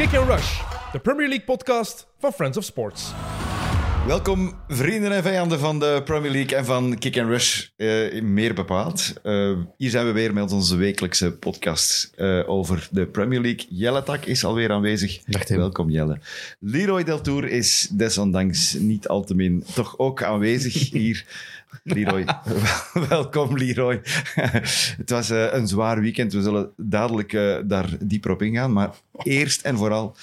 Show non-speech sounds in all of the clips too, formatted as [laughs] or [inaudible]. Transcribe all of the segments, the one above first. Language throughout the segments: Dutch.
Kick and Rush, de Premier League podcast van Friends of Sports. Welkom, vrienden en vijanden van de Premier League en van Kick and Rush, eh, meer bepaald. Eh, hier zijn we weer met onze wekelijkse podcast eh, over de Premier League. Jelle Tak is alweer aanwezig. Dag. Welkom, Jelle. Leroy Deltour is desondanks niet al te min toch ook aanwezig [laughs] hier. Leroy, [laughs] welkom Leroy. Het was eh, een zwaar weekend. We zullen dadelijk eh, daar dieper op ingaan. Maar eerst en vooral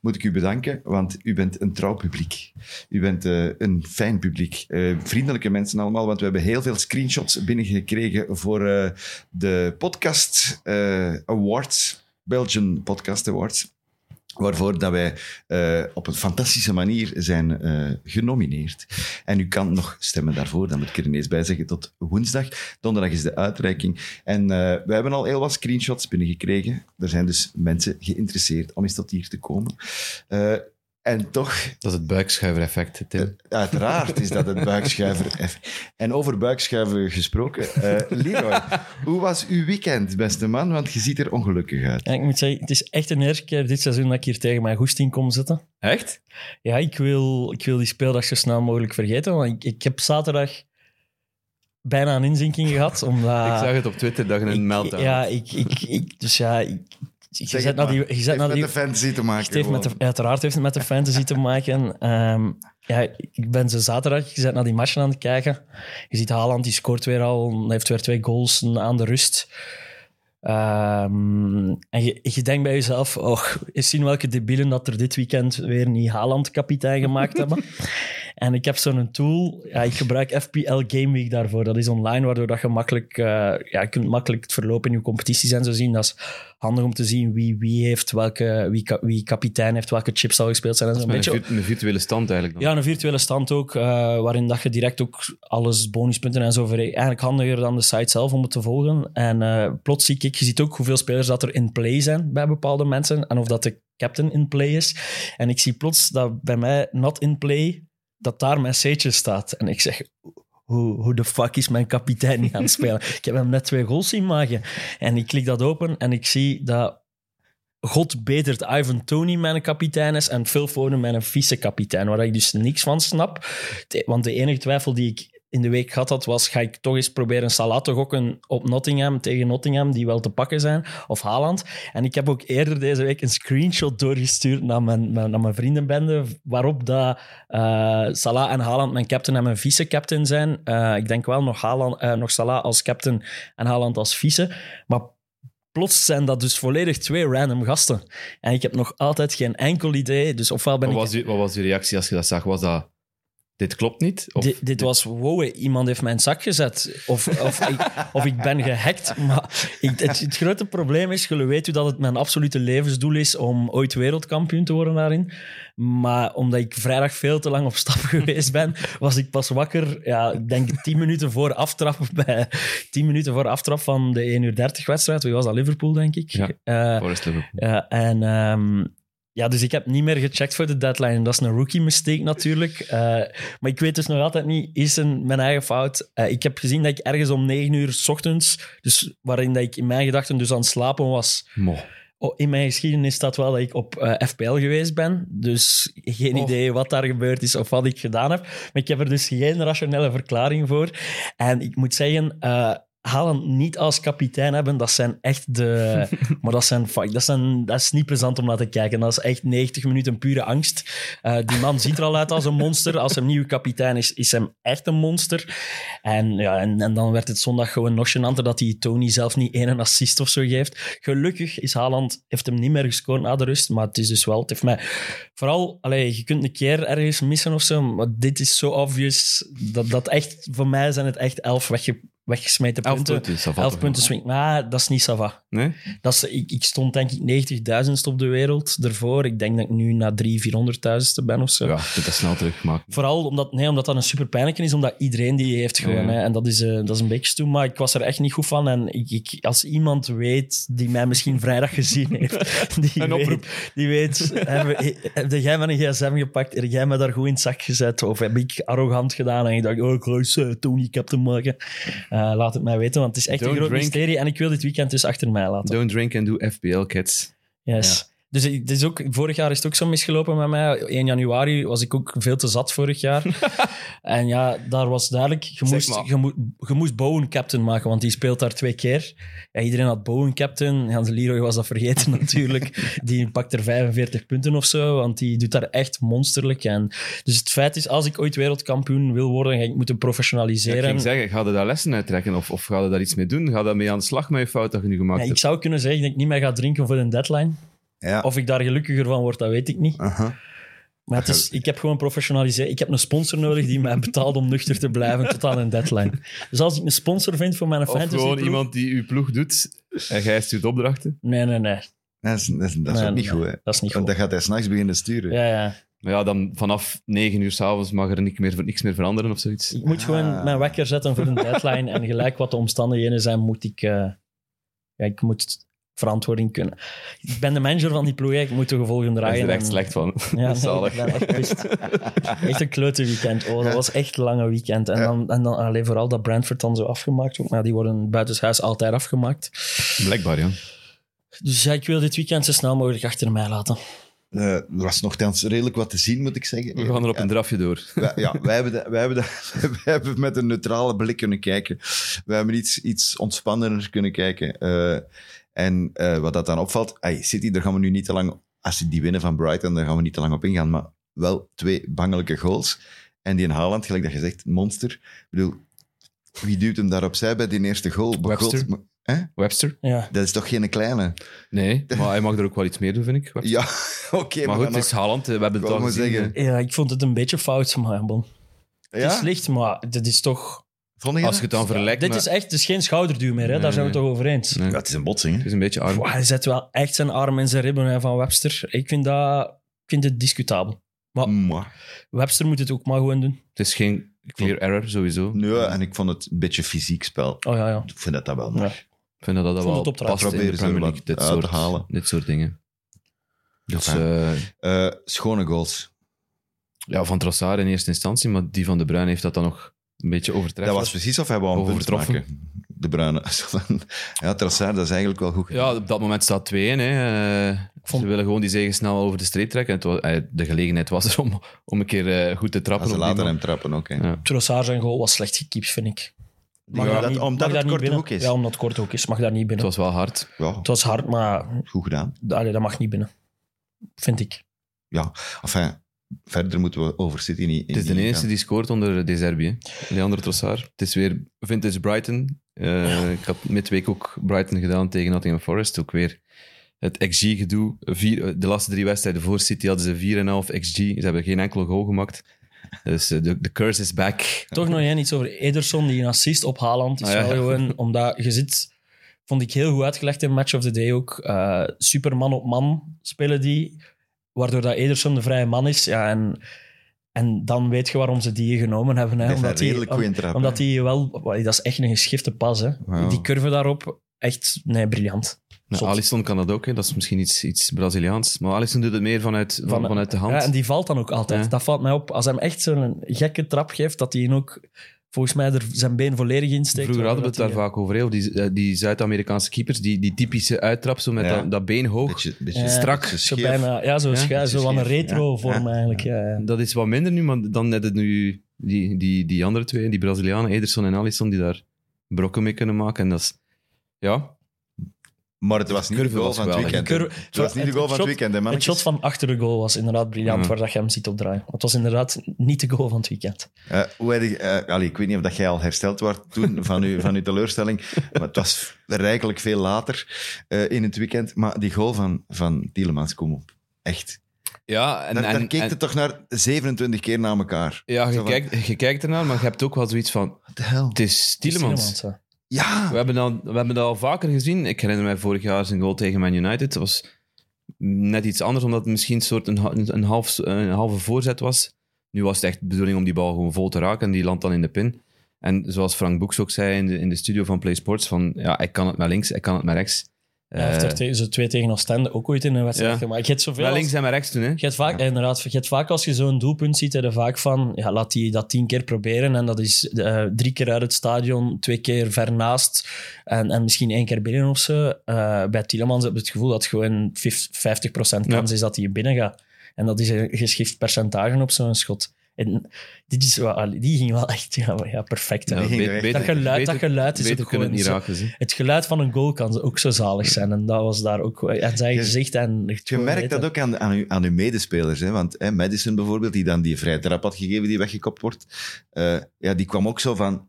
moet ik u bedanken, want u bent een trouw publiek. U bent eh, een fijn publiek. Vriendelijke mensen allemaal, want we hebben heel veel screenshots binnengekregen voor de podcast awards, Belgian Podcast Awards. Waarvoor dat wij eh, op een fantastische manier zijn eh, genomineerd. En u kan nog stemmen daarvoor, dat moet ik er ineens bij zeggen, tot woensdag. Donderdag is de uitreiking. En we hebben al heel wat screenshots binnengekregen. Er zijn dus mensen geïnteresseerd om eens tot hier te komen. Eh, en toch, Dat is het buikschuiver-effect, Tim. uiteraard is dat het buikschuiver. En over buikschuiven gesproken. eh Leroy, hoe was uw weekend, beste man? Want je ziet er ongelukkig uit. Ja, ik moet zeggen, het is echt de eerste keer dit seizoen dat ik hier tegen mijn goesting kom zitten. Echt? Ja, ik wil, ik wil die speeldag zo snel mogelijk vergeten. Want ik, ik heb zaterdag bijna een inzinking gehad. Omdat, ik zag het op Twitter dat je een meltdown Ja, ik, ik, ik, dus ja, ik, je zet het naar die, je zet heeft naar met die, de fantasy te maken. het heeft met de, uiteraard heeft het met de fantasy te maken. Ehm, ja, ik ben zo zaterdag, je zet naar die matchen aan het kijken. Je ziet Haaland, die scoort weer al. Heeft weer twee goals aan de rust. Ehm, en je, je denkt bij jezelf, och, eens zien welke debielen dat er dit weekend weer niet Haaland kapitein gemaakt [laughs] hebben. En ik heb zo'n tool, ja, ik gebruik FPL Game Week daarvoor. Dat is online, waardoor dat je makkelijk, eh, ja, je kunt makkelijk het verloop in je competities en zo zien. Dat is handig om te zien wie, wie heeft welke, wie, ka- wie kapitein heeft, welke chips al gespeeld zijn. En zo. Een beetje, virt- een virtuele stand eigenlijk. Dan. ja, een virtuele stand ook, eh, waarin dat je direct ook alles, bonuspunten en zo Eigenlijk handiger dan de site zelf om het te volgen. En eh, plots zie ik, je ziet ook hoeveel spelers dat er in play zijn bij bepaalde mensen en of dat de captain in play is. En ik zie plots dat bij mij not in play, dat daar mijn C'tje staat. En ik zeg, hoe, hoe de fuck is mijn kapitein niet aan het spelen? ik heb hem net twee goals zien maken. En ik klik dat open en ik zie dat God betert Ivan Tony mijn kapitein is en Phil Foden mijn vice-kapitein, waar ik dus niks van snap. Want de enige twijfel die ik in de week gehad had, was ga ik toch eens proberen Salah te gokken op Nottingham tegen Nottingham, die wel te pakken zijn, of Haaland. En ik heb ook eerder deze week een screenshot doorgestuurd naar mijn, naar mijn vriendenbende, waarop dat, eh, Salah en Haaland mijn captain en mijn vice-captain zijn. Eh, ik denk wel nog, Haaland, eh, nog Salah als captain en Haaland als vice. Maar plots zijn dat dus volledig twee random gasten. En ik heb nog altijd geen enkel idee. Dus ofwel ben Wat, ik... was je, wat was je reactie als je dat zag? Was dat, dit klopt niet? Of Dit, dit was, wow, iemand heeft mijn zak gezet. Of, of, ik, of ik ben gehackt. Maar ik, het, het grote probleem is, jullie weten dat het mijn absolute levensdoel is om ooit wereldkampioen te worden daarin. Maar omdat ik vrijdag veel te lang op stap [laughs] geweest ben, was ik pas wakker, ja, ik denk tien minuten voor aftrap, bij, tien minuten voor aftrap van de 1 uur 30 wedstrijd. Wie was dat? Liverpool, denk ik. Ja. Eh, Forest Liverpool. ja, en ehm, ja, dus ik heb niet meer gecheckt voor de deadline. Dat is een rookie mistake natuurlijk. Eh, maar ik weet dus nog altijd niet, is een mijn eigen fout? Eh, ik heb gezien dat ik ergens om 9 uur s ochtends, dus waarin dat ik in mijn gedachten dus aan het slapen was. Mo. Oh, in mijn geschiedenis staat wel dat ik op eh, FPL geweest ben. Dus geen Oh. idee wat daar gebeurd is of wat ik gedaan heb. Maar ik heb er dus geen rationele verklaring voor. En ik moet zeggen, Haaland niet als kapitein hebben, dat zijn echt de... [laughs] maar dat, zijn, fuck, dat, zijn, dat is niet plezant om naar te kijken. Dat is echt 90 minuten pure angst. Eh, die man ziet er al uit als een monster. Als hij nieuwe kapitein is, is hem echt een monster. En, ja, en, en dan werd het zondag gewoon nog gênanter dat hij Tony zelf niet één assist of zo geeft. Gelukkig is Haaland, heeft hem niet meer gescoord na de rust, maar het is dus wel, het heeft mij vooral, allee, je kunt een keer ergens missen of zo, maar dit is zo obvious, dat, dat echt, voor mij zijn het echt elf wegge, weggesmeten punten. punten. ça va Elf toch punten wel? swing. Maar dat is niet Sava. Nee? Dat is, ik, ik stond denk ik 90.000 op de wereld ervoor. Ik denk dat ik nu na 300.000, 400.000ste ben of zo. Ja, dat snel terugmaken. Vooral omdat, nee, omdat dat een super pijnlijke is, omdat iedereen die heeft gewoon. Ja. Hè, en dat is, eh, dat is een beetje stoem, maar ik was er echt niet goed van. En ik, ik, als iemand weet, die mij misschien vrijdag gezien heeft, [laughs] die Een oproep. weet, die weet heb, heb jij mijn gsm gepakt, heb jij me daar goed in het zak gezet, of heb ik arrogant gedaan en ik dacht, oh, ik ga eens eh, Tony captain maken. Eh, laat het mij weten, want het is echt Don't een groot drink. mysterie en ik wil dit weekend dus achter mij laten. Don't drink and do FPL, kids. Yes. Dus het is ook, vorig jaar is het ook zo misgelopen met mij. 1 januari was ik ook veel te zat vorig jaar. [laughs] en ja, daar was duidelijk... Je Zeg moest, maar. je, moest Bowen captain maken, want die speelt daar twee keer. Ja, iedereen had Bowen captain. Hans Leroy was dat vergeten [laughs] natuurlijk. Die pakt er 45 punten of zo, want die doet daar echt monsterlijk. En, dus het feit is, als ik ooit wereldkampioen wil worden, ga ik moeten Ja, professionaliseren. ik ging zeggen, ga je daar lessen uittrekken of, of ga je daar iets mee doen? Ga je daarmee aan de slag met je fout dat je nu gemaakt Ja, ik hebt? zou kunnen zeggen dat ik niet meer ga drinken voor een deadline. Ja. Of ik daar gelukkiger van word, dat weet ik niet. Aha. Maar het is, ik heb gewoon professionaliseren. Ik heb een sponsor nodig die mij betaalt om nuchter te blijven tot aan een deadline. Dus als ik een sponsor vind voor mijn Of fantasy gewoon ploeg- iemand die uw ploeg doet en jij stuurt opdrachten. Nee, nee, nee. Dat is, dat is, dat is Nee, ook niet nee, goed, hè. Dat is niet Want goed. dan gaat hij s'nachts beginnen sturen. Ja, ja. Maar ja, dan vanaf negen uur s'avonds mag er niks meer, niks meer veranderen of zoiets. Ik moet gewoon Ah. mijn wekker zetten voor een deadline. En gelijk wat de omstandigheden zijn, moet ik... eh, ja, ik moet verantwoording kunnen. Ik ben de manager van die ploeg, ik moet de gevolgen Daar is draaien. er echt en- slecht van. Ja, nee, [laughs] ik ben echt pist. [laughs] Echt een klote weekend. Oh, dat was echt een lange weekend. En dan, en dan alleen vooral dat Brentford dan zo afgemaakt wordt. Maar die worden buitenshuis altijd afgemaakt. Blijkbaar, ja. Dus ja, ik wil dit weekend zo snel mogelijk achter mij laten. Eh, er was nogthans redelijk wat te zien, moet ik zeggen. We gaan er op een drafje door. Wij, ja, wij hebben, wij, hebben dat- [laughs] wij hebben met een neutrale blik kunnen kijken. Wij hebben iets, iets ontspannender kunnen kijken. Eh, en eh, wat dat dan opvalt, ay, City, daar gaan we nu niet te lang... Als die winnen van Brighton, daar gaan we niet te lang op ingaan. Maar wel twee bangelijke goals. En die in Haaland, gelijk dat je zegt, monster. Ik bedoel, wie duwt hem daar opzij bij die eerste goal? Webster. God, hè? Webster? Ja. Dat is toch geen kleine? Nee, [laughs] maar hij mag er ook wel iets meer doen, vind ik. Webster. Ja, [laughs] oké. maar goed, het is Haaland. We hebben het Ik al gezien. zeggen. ja, ik vond het een beetje fout, maar ja, bon. nog- Het is Ja? licht, maar dit is toch... Vond je Als je het dan vergelijkt dit met- is echt is geen schouderduw meer, hè? daar zijn we het toch over eens. Nee, Ja, het is een botsing, hè? het is een beetje arm. Hij zet wel echt zijn arm in zijn ribben hè, van Webster. Ik vind, dat, ik vind het discutabel. Maar Mwah. Webster moet het ook maar gewoon doen. Het is geen clear error, sowieso. Nee, en ik vond het een beetje fysiek spel. Oh ja, ja. Ik vind dat dat wel Ja. Ik vind dat dat wel past in de Premier League, dit soort, halen. dit soort dingen. Dus, eh, Eh, schone goals. ja, van Trossard in eerste instantie, maar die van De Bruyne heeft dat dan nog een beetje overtreffen. Dat was precies of hij wou een punt maken. De Bruine. [laughs] ja, Trossard, dat is eigenlijk wel goed Ja, op dat moment staat 2-1. Hè. Eh, vond- Ze willen gewoon die zegen snel over de streep trekken. Het was, eh, de gelegenheid was er om, om een keer eh, goed te trappen. Als ze laten hem trappen ook. Ja. Trossard zijn goal was slecht gekiept, vind ik. Mag Ja, daar dat- niet- omdat mag het korte hoek is. Ja, omdat het kort ook is. Mag daar niet Het binnen. was wel hard. Ja, Het was hard, maar goed gedaan. allee, dat mag niet binnen. Vind ik. Ja, enfin, verder moeten we over City niet Het is de enige die scoort onder De Zerbi. hè. Leandro Trossard. Het is weer vintage Brighton. Eh, Ik had midweek ook Brighton gedaan tegen Nottingham Forest. Ook weer het XG-gedoe. Vier- De laatste drie wedstrijden voor City hadden ze 4,5 XG. Ze hebben geen enkele goal gemaakt. Dus eh, de, de curse is back. Toch nog één iets over Ederson, die een assist op Haaland. Is Ah, ja. wel gewoon, [laughs] omdat je zit, vond ik heel goed uitgelegd in Match of the Day ook. eh superman op man spelen die, waardoor dat Ederson de vrije man is. Ja, en, en dan weet je waarom ze die genomen hebben. Hè, Dat is een omdat die, redelijk goede trap. omdat hè. die wel, dat is echt een geschifte pas. Hè. Die curve daarop, echt, nee, briljant. Nou. Alisson kan dat ook. Hè. Dat is misschien iets, iets Braziliaans. Maar Alisson doet het meer vanuit, van, Van- vanuit de hand. Ja, en die valt dan ook altijd. Ja. Dat valt mij op. Als hij hem echt zo'n gekke trap geeft, dat hij ook volgens mij er zijn been volledig insteekt. Vroeger hadden we het daar vaak over. over die, eh, die Zuid-Amerikaanse keepers, die, die typische uittrap, zo met Ja. dat, dat been hoog. Beetje, beetje Ja, strak. beetje Zo scheef. bijna, ja, zo, Ja, zo van een scheef, retro ja. vorm Ja. eigenlijk. Ja, ja. Dat is wat minder nu, maar dan net het nu die, die, die andere twee, die Brazilianen, Ederson en Alisson, die daar brokken mee kunnen maken. En dat is, ja, Maar het was niet de goal van het weekend. Curve- Het was niet de goal van het shot- weekend, hè, Het shot van achter de goal was inderdaad briljant, Ja. waar dat je hem ziet opdraaien. Het was inderdaad niet de goal van het weekend. Eh, hoe heb je, eh, allee, ik weet niet of dat jij al hersteld was toen van uw, van uw teleurstelling, maar het was rijkelijk veel later eh, in het weekend. Maar die goal van, van Tielemans, kom op. Echt. ja en, daar, daar en, keek en- je toch naar 27 keer naar elkaar. ja je, van, kijkt, je kijkt ernaar, maar je hebt ook wel zoiets van, What the hell? het is Tielemans. Ja. We hebben, dat, we hebben dat al vaker gezien. Ik herinner mij vorig jaar zijn goal tegen Man United. Dat was net iets anders, omdat het misschien een soort een, een, half, een halve voorzet was. Nu was het echt de bedoeling om die bal gewoon vol te raken en die landt dan in de pin. En zoals Frank Boeks ook zei in de, in de studio van Play Sports, van ja, ik kan het naar links, ik kan het naar rechts. Hij heeft Eh, er tegen, zo twee tegen Oostende ook ooit in een wedstrijd Ja. gemaakt. Je hebt zoveel als- links en maar rechts toen, hè? Je hebt vaak, inderdaad, je hebt vaak als je zo'n doelpunt ziet, je vaak van, ja, laat die dat tien keer proberen. En dat is eh, drie keer uit het stadion, twee keer ver naast en, en misschien één keer binnen of zo. Eh, bij Tielemans heb je het gevoel dat het gewoon 50% kans is dat hij binnen gaat. En dat is een geschift percentage op zo'n schot. En dit is wel, die ging wel echt ja, ja, perfect. Ja, beter- Dat geluid- beter- dat geluid is ook niet gewoon raken. Het geluid van een goal kan ook zo zalig zijn. En dat was daar ook... En zijn Je- gezicht en... Je merkt weten. dat ook aan, aan, uw, aan uw medespelers. Hè? Want hè, Madison bijvoorbeeld, die dan die vrije trap had gegeven die weggekopt wordt, eh, ja, die kwam ook zo van...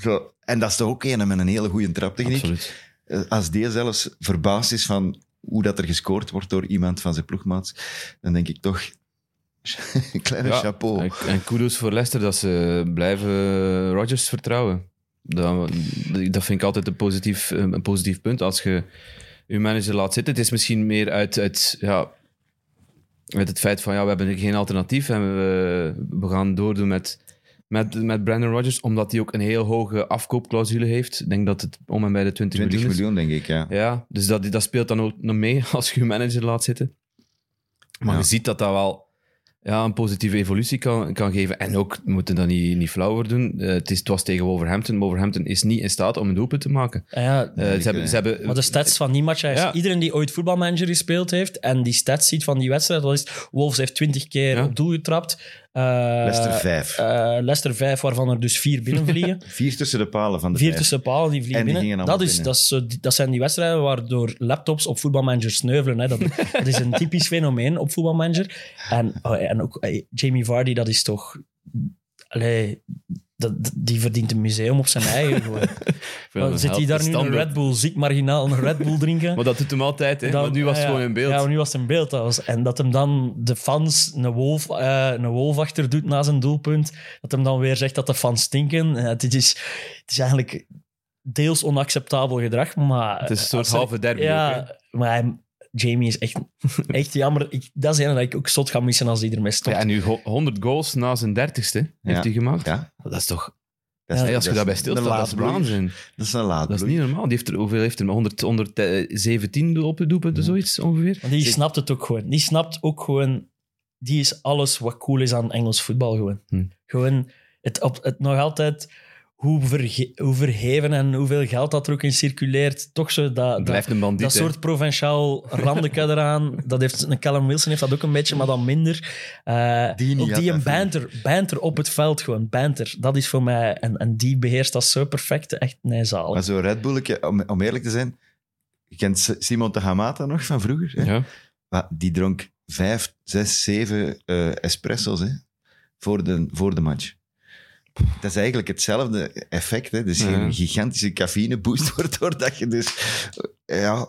Zo, en dat is toch ook een met een hele goede traptechniek. Absoluut. Eh, Als die zelfs verbaasd is van hoe dat er gescoord wordt door iemand van zijn ploegmaats, dan denk ik toch... [laughs] kleine Ja, chapeau. En, en kudos voor Leicester dat ze blijven Rodgers vertrouwen. Dat, dat vind ik altijd een positief, een positief punt. Als je je manager laat zitten, het is misschien meer uit, uit, ja, uit het feit van ja, we hebben geen alternatief en we, we gaan doordoen met, met, met Brandon Rodgers, omdat hij ook een heel hoge afkoopclausule heeft. Ik denk dat het om en bij de 20, 20 miljoen is. miljoen, denk ik, ja. Ja, dus dat, dat speelt dan ook nog mee [laughs] als je je manager laat zitten. Maar Ja. je ziet dat dat wel ja, een positieve evolutie kan, kan geven. En ook, we moeten dat niet, niet flauw voor doen. Eh, het, is, het was tegen Wolverhampton. Wolverhampton is niet in staat om een doelpunt te maken. Ah ja, Eh, ze, hebben, ze hebben, maar de stats van die match, Ja. iedereen die ooit voetbalmanager gespeeld heeft en die stats ziet van die wedstrijd, dat is Wolves heeft 20 keer op doel getrapt. Eh, Leicester 5. eh, Leicester 5, waarvan er dus vier binnenvliegen. [laughs] Vier tussen de palen van de Vier vijf. tussen palen, die vliegen En die binnen. Dat, is, binnen. dat, is dat zijn die wedstrijden waardoor laptops op voetbalmanager sneuvelen. Hè. Dat, dat is een typisch [laughs] fenomeen op voetbalmanager. En, oh, en ook eh, Jamie Vardy, dat is toch... Allee, dat, die verdient een museum op zijn eigen. [laughs] gewoon. zit hij daar nu een. Red Bull, ziek marginaal, een Red Bull drinken? [laughs] Maar dat doet hem altijd, hè. Maar nu was het ja, gewoon in beeld. Ja, maar nu was het in beeld. Dat was, en dat hem dan de fans een, wolf, eh, een wolf achter doet na zijn doelpunt. Dat hem dan weer zegt dat de fans stinken. Is, het is eigenlijk deels onacceptabel gedrag, maar... Het is een soort halve derby Ja, ook, maar hij- Jamie is echt, [laughs] echt jammer. Ik, dat is een dat ik ook zot ga missen als die ermee stopt. Ja, en nu ho- 100 goals na zijn dertigste heeft Ja. hij gemaakt. Ja, Dat is toch... dat Hey, als je daarbij stilstaat, dat is waanzin. Dat is een laadbloeier. Dat is niet normaal. Die heeft er, hoeveel heeft hij? 100, 117 op doelpunten, zoiets ongeveer. Want die snapt het ook gewoon. Die snapt ook gewoon... Die is alles wat cool is aan Engels voetbal gewoon. Hm. Gewoon het, op, het nog altijd... Hoe, verge- hoe verheven en hoeveel geld dat er ook in circuleert. Toch zo dat... Het dat blijft een bandiet, dat soort provinciaal randeke eraan. Dat heeft, een Callum Wilson heeft dat ook een beetje, maar dan minder. Eh, Die ook een banter, banter op het veld gewoon. Banter. Dat is voor mij... En, en die beheerst dat zo perfect. Echt, nee, zalig. Maar zo'n Red Bulletje, om, om eerlijk te zijn, je kent Simon de Hamata nog van vroeger? Hè? Ja. Maar die dronk vijf, zes, zeven eh, espresso's hè, voor, de, voor de match. Dat is eigenlijk hetzelfde effect. Hè? Dus Ja. een gigantische cafeïneboost [laughs] wordt doordat je dus eh, ja,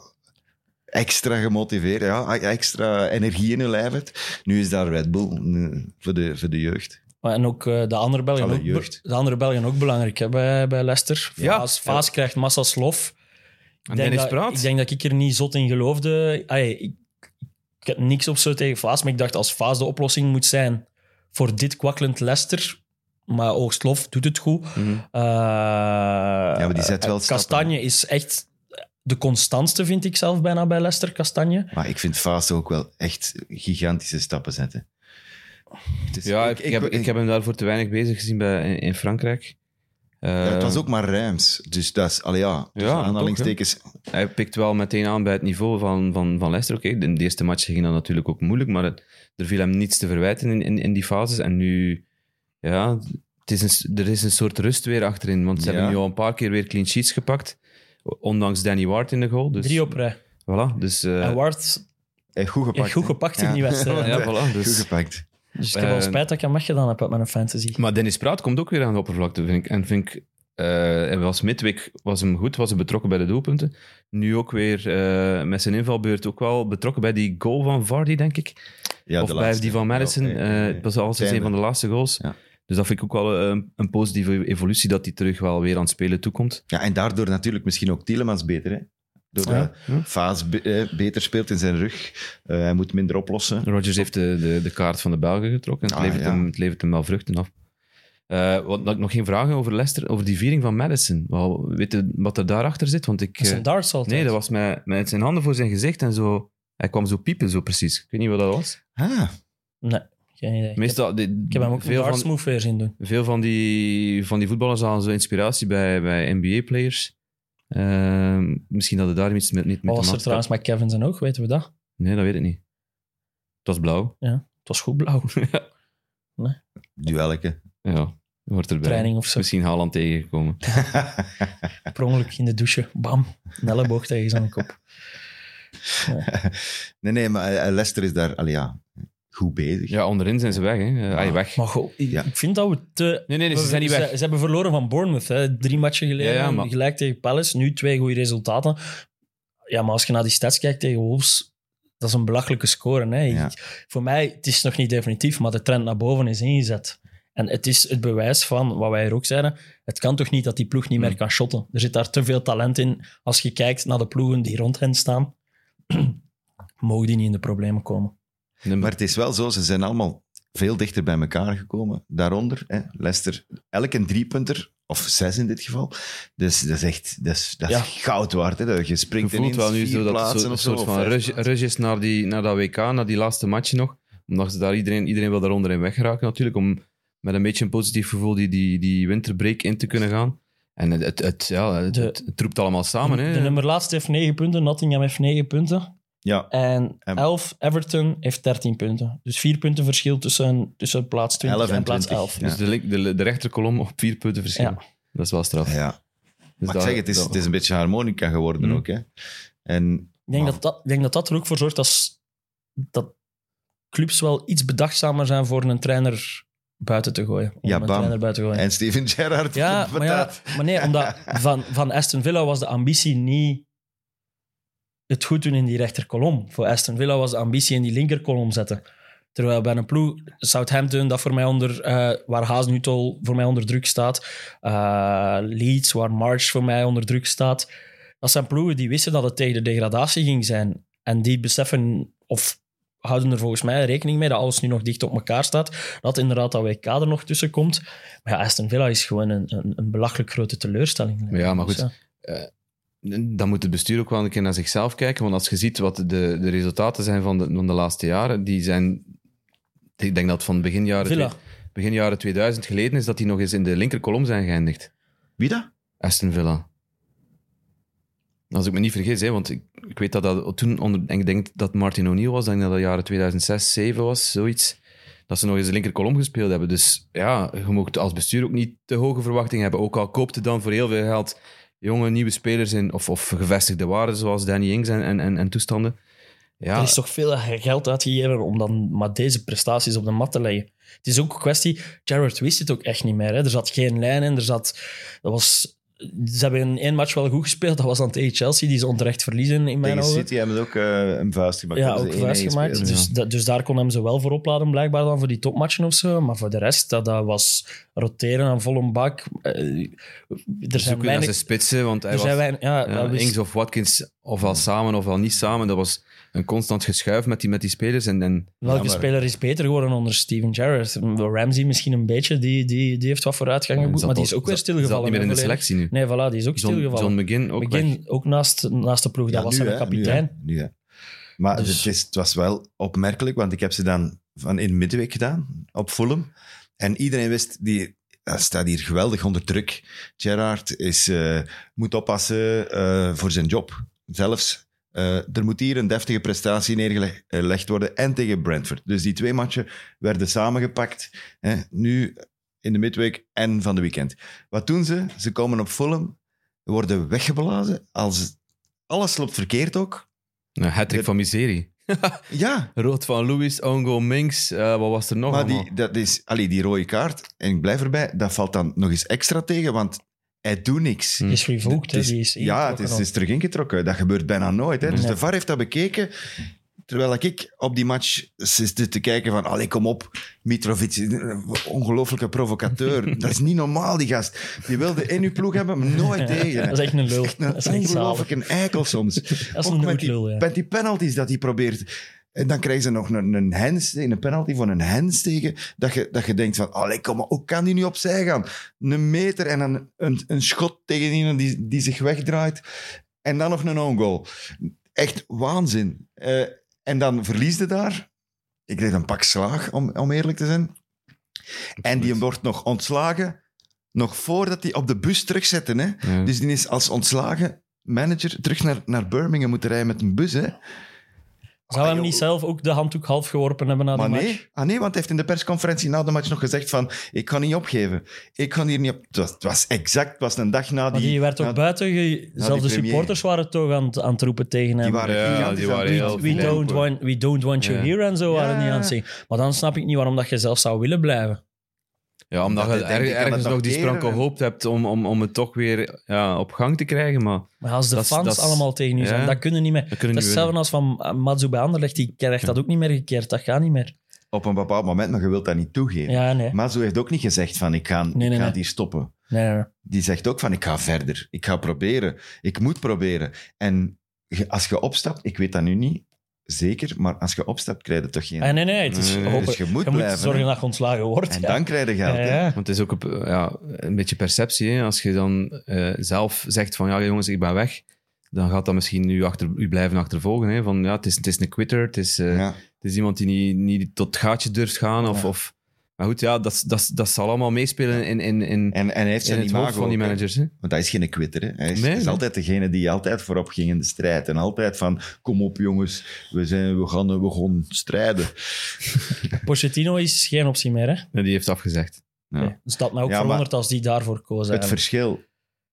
extra gemotiveerd, ja, extra energie in je lijf hebt. Nu is daar Red Bull eh, voor de, voor de jeugd. En ook eh, de andere Belgen Alle ook, jeugd. de andere Belgen ook belangrijk hè, bij, bij Leicester. Ja. Vaas, Vaas krijgt massas lof. En Ik denk, Dennis dat, Praat. ik denk dat ik er niet zot in geloofde. Ik heb niks op zo tegen Vaas, maar ik dacht als Vaas de oplossing moet zijn voor dit kwakkelend Leicester, maar Oogstlof doet het goed. Mhm. Eh, maar die zet wel eh, stappen. Kastanje is echt de constantste, vind ik zelf bijna bij Leicester, Kastanje. Maar ik vind Faas ook wel echt gigantische stappen zetten. Dus Ja, ik, ik heb, ik heb hem daarvoor te weinig bezig gezien bij, in, in Frankrijk. Eh, Ja, het was ook maar Rijms. Dus dat is, allee ja, tussen Ja, aanhalingstekens. Hij pikt wel meteen aan bij het niveau van, van, van Leicester. Oké, in de eerste match ging dat natuurlijk ook moeilijk, maar het- er viel hem niets te verwijten in, in, in die fases. En nu, ja, het is een, er is een soort rust weer achterin, want ze Ja. hebben nu al een paar keer weer clean sheets gepakt. Ondanks Danny Ward in de goal. Dus, Drie op rij. Voilà, dus... eh, en Ward goed gepakt. heeft goed gepakt in Ja. die wedstrijd. ja, voilà, Goed dus, gepakt. Dus ik heb wel Eh, spijt dat ik hem weggedaan heb uit mijn fantasy. Maar Dennis Praat komt ook weer aan de oppervlakte, vind ik. En vind ik, eh, was midweek was hem goed, was hij betrokken bij de doelpunten. Nu ook weer eh, met zijn invalbeurt ook wel betrokken bij die goal van Vardy, denk ik. Ja, of de bij laatste. die van Madison. Ja, eh, het was al sinds Einde. een van de laatste goals. Ja. Dus dat vind ik ook wel eh, een, een positieve evolutie, dat hij terug wel weer aan het spelen toekomt. Ja, en daardoor natuurlijk misschien ook Tielemans beter. Hè? Doordat Ja. Ja. Faas be- eh, beter speelt in zijn rug. Eh, hij moet minder oplossen. Rodgers heeft de, de, de kaart van de Belgen getrokken. Het, Ah, levert ja. hem, het levert hem wel vruchten af. Eh, wat, ik nog geen vragen over Leicester, over die viering van Madison. Wel, weet je wat er daarachter zit? Want ik... Dat is een darts altijd. nee, dat was met, met zijn handen voor zijn gezicht en zo... Hij kwam zo piepen, zo precies. Ik weet niet wat dat was. Ah, Nee, geen idee. Meestal, die- Ik heb hem ook veel van, move weer zien doen. veel van die, van die voetballers halen zo inspiratie bij, bij NBA-players. misschien dat het daar iets met, niet te was er trouwens met Kevin zijn oog? Weten we dat? Nee, dat weet ik niet. Het was blauw. Het was goed blauw. duelleke. [laughs] Ja, hoort erbij. Training of zo. Misschien Haaland tegengekomen. [laughs] Per ongeluk in de douche. Bam. Een elleboog tegen zijn kop. [laughs] nee, nee, maar eh, Leicester is daar allee, ja, goed bezig. Ja, onderin zijn ze weg. Hè. Ah, Ah. weg. Maar goh, ik, Ja. ik vind dat we te... Nee, nee, nee, ze zijn niet weg. Ze, ze hebben verloren van Bournemouth. Hè. Drie matchen geleden. Ja, ja, maar- Gelijk tegen Palace. Nu twee goede resultaten. Ja, maar als je naar die stats kijkt tegen Wolves... Dat is een belachelijke score. Hè. Ja. Voor mij, het is nog niet definitief, maar de trend naar boven is ingezet. En het is het bewijs van, wat wij er ook zeiden, het kan toch niet dat die ploeg niet meer Hmm. kan shotten. Er zit daar te veel talent in. Als je kijkt naar de ploegen die rond hen staan, [clears throat] mogen die niet in de problemen komen. Maar het is wel zo, ze zijn allemaal veel dichter bij elkaar gekomen. Daaronder, hè, Leicester, elk een driepunter, of zes in dit geval. Dus dat is echt dat is, dat is Ja. goud waard. Hè. Dat Je springt voelt ineens wel nu zo dat het plaatsen zo, een soort van rush, is naar, die, naar dat WK, naar die laatste match nog. Omdat ze daar iedereen, iedereen wil daaronder in weggeraken natuurlijk, om met een beetje een positief gevoel die, die, die winterbreak in te kunnen gaan. En het, het, het, ja, het, De- het, het roept allemaal samen. de, Hè. de nummer laatste heeft 9 punten, Nottingham heeft 9 punten. Ja, En En- 11, Everton heeft 13 punten. Dus 4 punten verschil tussen, tussen plaats 20 11 en, en plaats 20, 11. ja. Dus de, de, de rechterkolom op vier punten verschil. Ja. Dat is wel straf. ja. Dus maar ik zeg, het is, dat- het is een beetje harmonica geworden Mm. ook. Hè. En, Ik denk, dat dat, ik denk dat dat er ook voor zorgt dat, dat clubs wel iets bedachtzamer zijn voor een trainer buiten te gooien. Om Ja, een bam. trainer buiten te gooien. en Steven Gerrard. ja, [laughs] maar, ja, maar nee, omdat [laughs] van, van Aston Villa was de ambitie niet het goed doen in die rechterkolom. Voor Aston Villa was de ambitie in die linkerkolom zetten. Terwijl bij een ploeg, Southampton, dat voor mij onder, eh, waar Haasnutel voor mij onder druk staat, eh, Leeds, waar March voor mij onder druk staat, dat zijn ploegen die wisten dat het tegen de degradatie ging zijn. En die beseffen, of houden er volgens mij rekening mee dat alles nu nog dicht op elkaar staat, dat inderdaad dat WK er nog tussen komt. Maar ja, Aston Villa is gewoon een, een, een belachelijk grote teleurstelling. Ja, maar Dus, goed. Dan moet het bestuur ook wel een keer naar zichzelf kijken. Want als je ziet wat de, de resultaten zijn van de, van de laatste jaren, die zijn... Ik denk dat van begin jaren, Villa. twee- begin jaren 2000 geleden is dat die nog eens in de linkerkolom zijn geëindigd. Wie dat? Aston Villa. Als ik me niet vergis, hè, want ik, ik weet dat dat toen onder... en Ik denk dat Martin O'Neill was, ik denk dat dat jaren 2006, 2007 was, zoiets. Dat ze nog eens de linkerkolom gespeeld hebben. Dus ja, je moet als bestuur ook niet te hoge verwachtingen hebben. Ook al koopt het dan voor heel veel geld jonge nieuwe spelers in, of, of gevestigde waarden zoals Danny Ings en, en, en, en toestanden. Ja, Er is toch veel geld uitgegeven om dan maar deze prestaties op de mat te leggen. Het is ook een kwestie... Jared wist het ook echt niet meer. Hè. Er zat geen lijn in. Er zat... Dat was... Ze hebben in één match wel goed gespeeld. Dat was dan tegen Chelsea, die ze onterecht verliezen in mijn Tegen ogen. City hebben ze ook eh, een vuist gemaakt. Ja, ook de vuist 1-1 gemaakt. Dus, dus daar kon hem ze wel voor opladen, blijkbaar dan voor die topmatchen of zo. Maar voor de rest, dat, dat was roteren aan volle bak. Eh, Er zijn weinig... spitsen, want hij Er was... zijn weinig ja, Ings of Watkins, ofwel samen ofwel niet samen. Dat was een constant geschuif met die, met die spelers. En, en Welke Ja, maar- speler is beter geworden onder Steven Gerrard? Ramsey misschien een beetje, die, die, die heeft wat vooruitgang geboekt, maar die is ook weer stilgevallen. zat niet meer in de selectie nu. Nee, voilà, die is ook John, stilgevallen. John McGinn ook weg. McGinn ook naast, naast de ploeg, dat was zijn hè, kapitein. Nu, hè, nu, hè. Maar Dus- het, is, het was wel opmerkelijk, want ik heb ze dan van in midweek gedaan, op Fulham. En iedereen wist, die hij staat hier geweldig onder druk. Gerard is, eh, moet oppassen eh, voor zijn job. Zelfs, eh, er moet hier een deftige prestatie neergelegd worden en tegen Brentford. Dus die twee matchen werden samengepakt. Hè, nu in de midweek en van de weekend. Wat doen ze? Ze komen op Fulham, worden weggeblazen. Als alles loopt verkeerd ook. Een hat van miserie. [laughs] Ja, Rood van Louis, Ongo Minks, eh, wat was er nog maar allemaal? die, dat is, allee, die rode kaart, en ik blijf erbij, dat valt dan nog eens extra tegen, want hij doet niks. Die is revoked, Het is- die is ja, het is, terug ingetrokken. Dat gebeurt bijna nooit. Hè. Dus Nee. de VAR heeft dat bekeken. Terwijl ik op die match zit te kijken van, allee, kom op, Mitrovic, een ongelofelijke provocateur. [laughs] dat is niet normaal, die gast. Die wilde in uw ploeg hebben, maar nooit [laughs] tegen. Dat is echt een lul. Echt Dat is ongelooflijk een eikel soms. [laughs] Dat is Ook een met die, noodlul, ja. met die penalties dat hij probeert. En dan krijgen ze nog een, een hens, een penalty voor een hens tegen, dat je, dat je denkt van, allee, kom maar, hoe kan die nu opzij gaan? Een meter en dan een, een schot tegen iemand die, die zich wegdraait. En dan nog een own goal. Echt waanzin. Eh, en dan verliesde daar. Ik kreeg een pak slaag, om, om eerlijk te zijn. En die wordt nog ontslagen, nog voordat hij op de bus terugzetten. Hè? Ja. Dus die is als ontslagen manager terug naar, naar Birmingham moeten rijden met een bus. Hè? Zou Ah, hem niet zelf ook de handdoek half geworpen hebben na die Maar match? nee, ah, nee, want hij heeft in de persconferentie na de match nog gezegd van ik ga niet opgeven. Ik ga hier niet op... Het was, het was exact, het was een dag na Maar die... die werd ook na- buiten. ge- Zelfs de supporters waren toch aan, het- aan het roepen tegen hem. Die waren Ja, die waren we, veel don't want, we don't want you Ja. here en zo waren die aan het zeggen. Maar dan snap ik niet waarom dat je zelf zou willen blijven. Ja, omdat Dat je er- ergens nog die en- hoop hebt om, om, om het toch weer ja, op gang te krijgen. Maar Maar als de Dat is- fans allemaal tegen u zijn, ja. dat kunnen niet meer. dat is hetzelfde als van Matsu bij Anderlecht, die krijgt dat ook niet meer gekeerd. Dat gaat niet meer. Op een bepaald moment, maar je wilt dat niet toegeven. Ja, nee. Zo heeft ook niet gezegd van ik ga, Nee, ik nee, ga hier stoppen. nee, nee, nee. Die zegt ook van ik ga verder. Ik ga proberen. Ik moet proberen. En als je opstapt, ik weet dat nu niet zeker, maar als je opstapt, krijg je toch geen... Ah, nee, nee, het is Nee, nee, hopen- dus je moet je blijven, moet zorgen hè. dat je ontslagen wordt. En ja. dan krijg je geld. Ja, hè. ja. Want het is ook op, ja, een beetje perceptie. Hè? Als je dan eh, zelf zegt van ja jongens, ik ben weg. Dan gaat dat misschien nu achter, u blijven achtervolgen. Hè? Van ja, het is, het is een quitter. Het is, eh, Ja. het is iemand die niet, niet tot het gaatje durft gaan. Of, Ja. of, maar goed, ja, dat, dat, dat zal allemaal meespelen in, in, in, En, en hij heeft in zijn het hoofd van die managers. Hè? Want hij is geen quitter. Hè. Hij is, Nee, is nee. altijd degene die altijd voorop ging in de strijd. En altijd van, kom op jongens, we, zijn, we, gaan, we gaan strijden. [laughs] [laughs] Pochettino is geen optie meer. Hè? Ja, die heeft afgezegd. Ja. Nee. Dus dat mij ook Ja, verwonderd als die daarvoor koos. Het eigenlijk. verschil,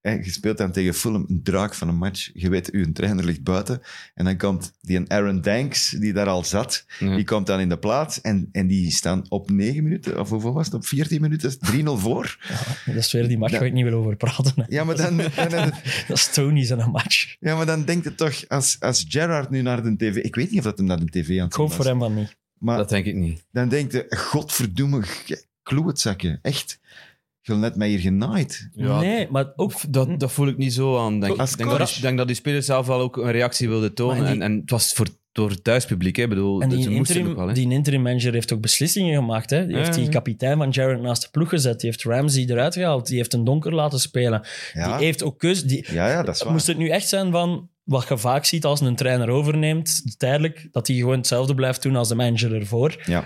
hè, je speelt dan tegen Fulham, een draak van een match. Je weet, uw trainer ligt buiten. En dan komt die een Aaron Danks, die daar al zat, Ja. die komt dan in de plaats. En, en die staan op 9 minuten, of hoeveel was het, op 14 minuten, 3-0 voor. Dat is weer die match waar ik niet wil over praten. hè. Ja, maar dan, [laughs] dan, dan- Dat is Tony zijn match. ja, maar dan denkt het toch, als, als Gerrard nu naar de tv... Ik weet niet of dat hem naar de tv aan het voor hem van niet. Maar Dat denk ik niet. dan denkt je, godverdomme, klootzakken. Echt. Je hebt net mij hier genaaid. Ja, nee, maar ook... Dat, dat voel ik niet zo aan. Denk ik. Denk, dat, denk dat die spelers zelf wel ook een reactie wilden tonen. Die- en, en het was voor, door het thuispubliek. Hè. Ik bedoel, En ze die moesten ook wel. interim, Hè. die interim manager heeft ook beslissingen gemaakt. Hè? Die Ja, heeft die kapitein van Jared naast de ploeg gezet. Die heeft Ramsey eruit gehaald. Die heeft een donker laten spelen. Ja, Die heeft ook keus... Die, ja, ja dat is waar. Moest het nu echt zijn van wat je vaak ziet als een trainer overneemt, tijdelijk, dat hij gewoon hetzelfde blijft doen als de manager ervoor, Ja.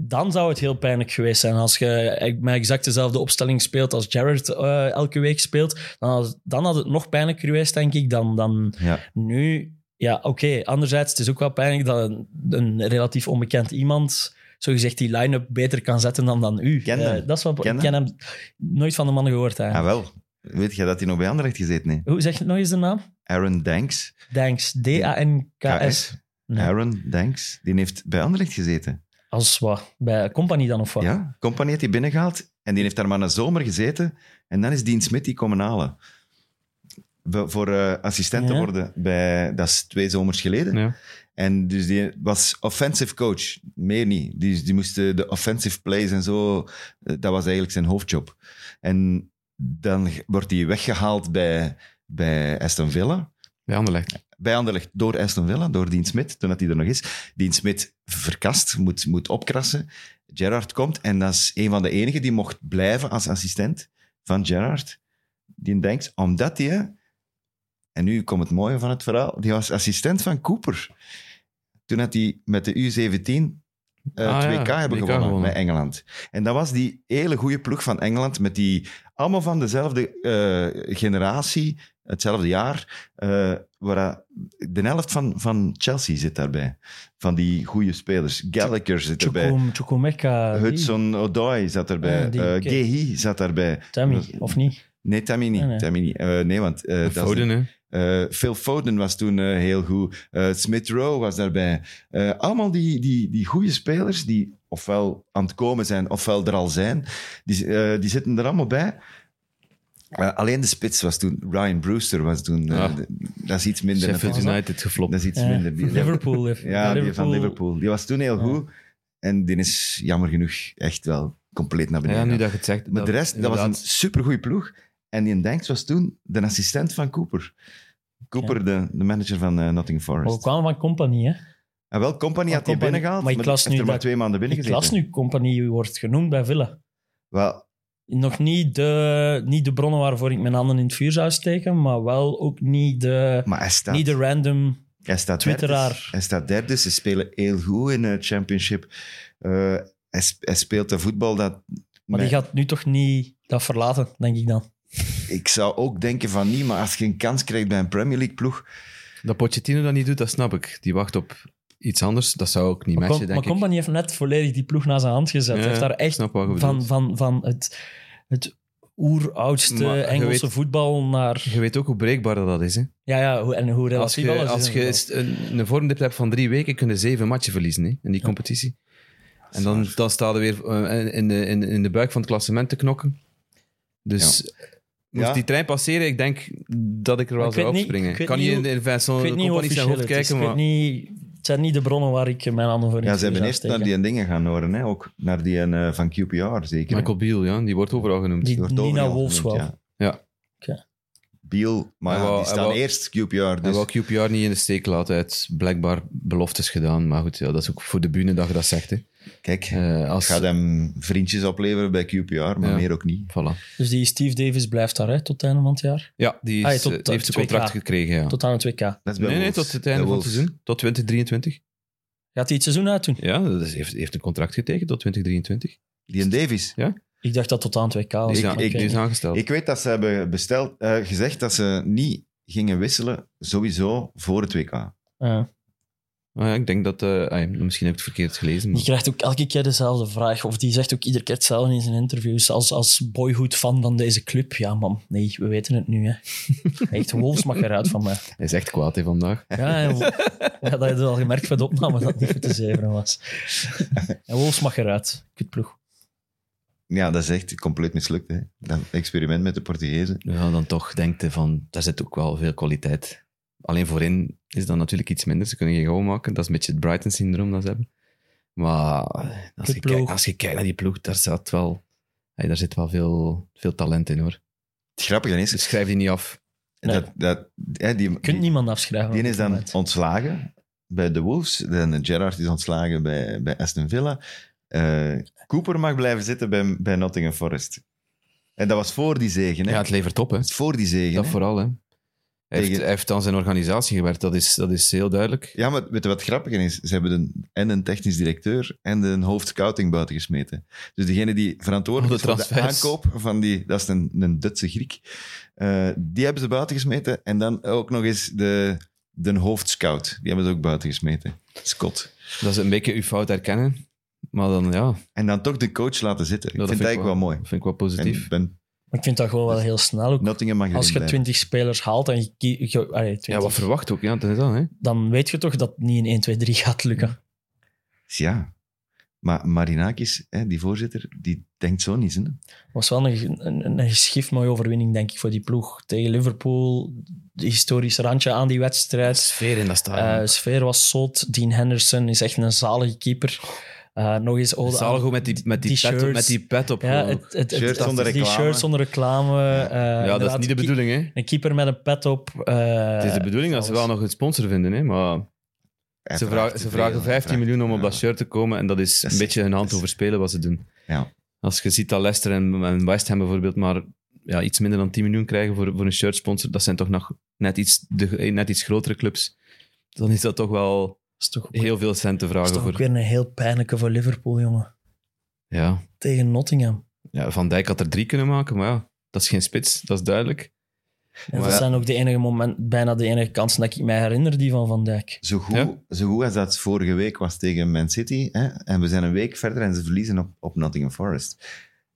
dan zou het heel pijnlijk geweest zijn. Als je met exact dezelfde opstelling speelt als Jared eh, elke week speelt, dan had, dan had het nog pijnlijker geweest, denk ik, dan, dan Ja. nu. Ja, oké. Anderzijds, het is ook wel pijnlijk dat een, een relatief onbekend iemand zogezegd die line-up beter kan zetten dan, dan u. Ken Eh, dat is wel, Ken ik ken hem nooit van de man gehoord. Ah, Eigenlijk. wel. Weet je dat hij nog bij Anderlecht gezeten heeft? Hoe zeg je het nog eens de naam? Aaron Danks. Danks. D-A-N-K-S. Nee. Aaron Danks. Die heeft bij Anderlecht gezeten. Als wat? Bij Company dan of wat? Ja, Compagnie heeft die binnengehaald. En die heeft daar maar een zomer gezeten. En dan is Dean Smith die komen halen. Voor- Voor eh, assistent te Ja. worden. Bij, dat is twee zomers geleden. Ja. En dus die was offensive coach. Meer niet. Die, die moest de offensive plays en zo. eh, Dat was eigenlijk zijn hoofdjob. En dan wordt hij weggehaald bij, bij Aston Villa. Bij Anderlecht. Bij Anderlecht door Aston Villa, door Dean Smit, toen dat hij er nog is. Dean Smit verkast, moet, moet opkrassen. Gerrard komt en dat is een van de enigen die mocht blijven als assistent van Gerrard. Die denkt, omdat hij... En nu komt het mooie van het verhaal. Die was assistent van Cooper. Toen had hij met de U17 eh Ah, 2K ja, hebben 2K gewonnen, gewonnen. met Engeland. En dat was die hele goede ploeg van Engeland, met die allemaal van dezelfde eh, generatie, hetzelfde jaar, eh, waar de helft van, van Chelsea zit daarbij. Van die goede spelers. Gallagher zit erbij. Hudson Odoi zat erbij. Die, Eh. Gehi zat daarbij. Tammy, of niet? Nee, Tammy niet. Nee, nee. Tammy niet. Eh, nee, want eh, dat Foden, hè. Eh, Phil Foden was toen eh, heel goed. Eh, Smith Rowe was daarbij. Eh, allemaal die, die, die goede spelers die ofwel aan het komen zijn, ofwel er al zijn, die, eh, die zitten er allemaal bij. Eh, alleen de spits was toen, Ryan Brewster was toen, Ah. de- dat is iets minder. Sheffield. United geflopt. Dat is iets Ja. minder. Die- Liverpool. heeft- ja, die van Liverpool. Die was toen heel Ja. goed. En die is jammer genoeg echt wel compleet naar beneden. Ja, nu dat je het zegt. Maar de rest, dat was een supergoeie ploeg. En die Danks was toen de assistent van Cooper. Cooper, de, de manager van eh, Nottingham Maar we Forest. kwamen van Company, hè? En wel, Company Maar had Company- binnengehaald, maar ik las nu er maar twee maanden binnen Ik las nu, Compagnie wordt genoemd bij Villa. Wel, Nog niet de, niet de bronnen waarvoor ik mijn handen in het vuur zou steken, maar wel ook niet de, maar hij staat, niet de random... hij staat Twitteraar. derde. Hij staat derde, ze spelen heel goed in de championship. Eh, hij, sp- hij speelt de voetbal dat... Maar met- die gaat nu toch niet dat verlaten, denk ik dan. Ik zou ook denken van niet, maar als je een kans krijgt bij een Premier League ploeg... Dat Pochettino dat niet doet, dat snap ik. Die wacht op iets anders. Dat zou ook niet Maar, matchen, denk maar ik. Compagnie heeft net volledig die ploeg naar zijn hand gezet. Ja, heeft daar echt snap wat je van, bedoelt. van, van het, het oeroudste Maar je Engelse weet- voetbal naar... Je weet ook hoe breekbaar dat is. Hè? Ja, ja, hoe- en hoe Als relatief je, alles als is. je een, een vormdip hebt van drie weken, kun je zeven matchen verliezen hè, in die competitie. En dan, dan sta je weer eh, in de, in, in de buik van het klassement te knokken. Dus moest Ja. die trein passeren, ik denk dat ik er wel Ik zou opspringen. ik kan niet in, in Vincent Ik weet niet hoe officieel het kijken, Ik weet maar niet, het zijn niet de bronnen waar ik mijn handen voor in Ja, ze hebben eerst naar die dingen gaan horen, hè? ook naar die eh, van QPR zeker. Michael Beal, ja, die wordt overal genoemd. Die- wordt Nina overal Wolfs genoemd, wel. Ja. Ja. Maar ja, die staan wou- eerst QPR. Hij Dus, wil QPR niet in de steek laten. Hij heeft blijkbaar beloftes gedaan. Maar goed, ja, dat is ook voor de bühne dat je dat zegt. Hè. kijk, Eh, als, gaat hem vriendjes opleveren bij QPR, maar Ja. meer ook niet. Voilà. Dus die Steve Davis blijft daar hè, tot het einde van het jaar. Ja, die, is, Ah, ja, tot- die tot heeft een 2K. contract gekregen. Ja. Tot aan het WK. Dat is bij Nee, nee, tot het einde van het seizoen. Tot 2023. Gaat hij het seizoen uitdoen? Ja, dat is, heeft, heeft een contract getekend tot 2023. Die en Davies. Ik dacht dat tot aan het WK was. Ik- is niet. aangesteld. Ik weet dat ze hebben besteld, eh, gezegd dat ze niet gingen wisselen, sowieso voor het WK. Ja. Ja, ik denk dat... eh, misschien heb ik het verkeerd gelezen. Maar... Die krijgt ook elke keer dezelfde vraag. Of die zegt ook iedere keer hetzelfde in zijn interviews. Als, als boyhood-fan van deze club. Ja, man, nee, we weten het nu. Hè. [laughs] Echt, Wolves mag eruit van mij. Hij is echt kwaad hè, vandaag. Ja, en, ja, dat heb je al gemerkt bij de opname dat het niet goed te zeveren was. [laughs] En Wolves mag eruit. Kutploeg. Ja, dat is echt compleet mislukt. Hè. Dat experiment met de Portugezen. Ja, dan toch denkt van... Daar zit ook wel veel kwaliteit. Alleen voorin is dat natuurlijk iets minder. Ze kunnen geen goal maken. Dat is een beetje het Brighton-syndroom dat ze hebben. Maar als je, kijkt, als je kijkt naar die ploeg, daar zit wel, hey, daar zit wel veel, veel talent in, hoor. Het grappige is, Dus schrijf die niet af. Nee. dat, dat, hè, die, Je kunt die, niemand afschrijven. die is dan moment. ontslagen bij de Wolves. En Gerrard is ontslagen bij, bij Aston Villa. Eh, Cooper mag blijven zitten bij, bij Nottingham Forest. En dat was voor die zegen. Hè? Ja, het levert op, hè. Voor die zegen. Dat hè. vooral, hè. Hij heeft, hij heeft aan zijn organisatie gewerkt, dat is, dat is heel duidelijk. Ja, maar weet je wat grappig is? Ze hebben een, en een technisch directeur en een hoofdscouting buiten gesmeten. Dus degene die verantwoordelijk de is voor de aankoop van die... Dat is een, een Duitse Griek. Eh, die hebben ze buiten gesmeten. En dan ook nog eens de, de hoofdscout. Die hebben ze ook buiten gesmeten. Scott. Dat is een beetje uw fout herkennen. Maar dan, ja, En dan toch de coach laten zitten. Ik dat vind het eigenlijk wel mooi. vind ik wel positief. En ben, ik vind dat gewoon wel heel snel. Ook. Nottingham mag Als je. 20 spelers haalt en je, je allee, 20, ja, wat verwacht ook, ja, dat is dat, hè. dan weet je toch dat het niet in 1, 2, 3 gaat lukken. Ja. Maar Marinakis, hè, die voorzitter, die denkt zo niet. Hè? was wel een, een, een geschift mooie overwinning, denk ik, voor die ploeg. Tegen Liverpool, de historische randje aan die wedstrijd. Sfeer in dat stadion. Eh sfeer was zot. Dean Henderson is echt een zalige keeper. Eh, nog eens Zalig aan ook met die, met die, die pet, op, met die pet op. Ja, het, het, het, Shirt zonder die reclame. shirt zonder reclame. eh, ja, dat is niet de bedoeling, hè. Een keeper met een pet op. eh, Het is de bedoeling dat ze wel nog een sponsor vinden, hè. Maar ze, vragen, ze vragen Hij 15 vraagt- miljoen om op ja. dat shirt te komen. En dat is Dat een is- beetje hun hand is- overspelen wat ze doen. Ja. Als je ziet dat Leicester en, en West Ham bijvoorbeeld maar ja, iets minder dan 10 miljoen krijgen voor, voor een shirtsponsor, dat zijn toch nog net iets, de, net iets grotere clubs. Dan is dat toch wel is toch ook, heel veel cent te dat is vragen toch ook voor. weer een heel pijnlijke voor Liverpool, jongen. Ja. Tegen Nottingham. ja, Van Dijk had er drie kunnen maken, maar ja, dat is geen spits, dat is duidelijk. En Maar dat ja. zijn ook de enige moment, bijna de enige kansen dat ik mij herinner, die van Van Dijk. Zo goed, Ja. zo goed als dat vorige week was tegen Man City. Hè? En we zijn een week verder en ze verliezen op, op Nottingham Forest.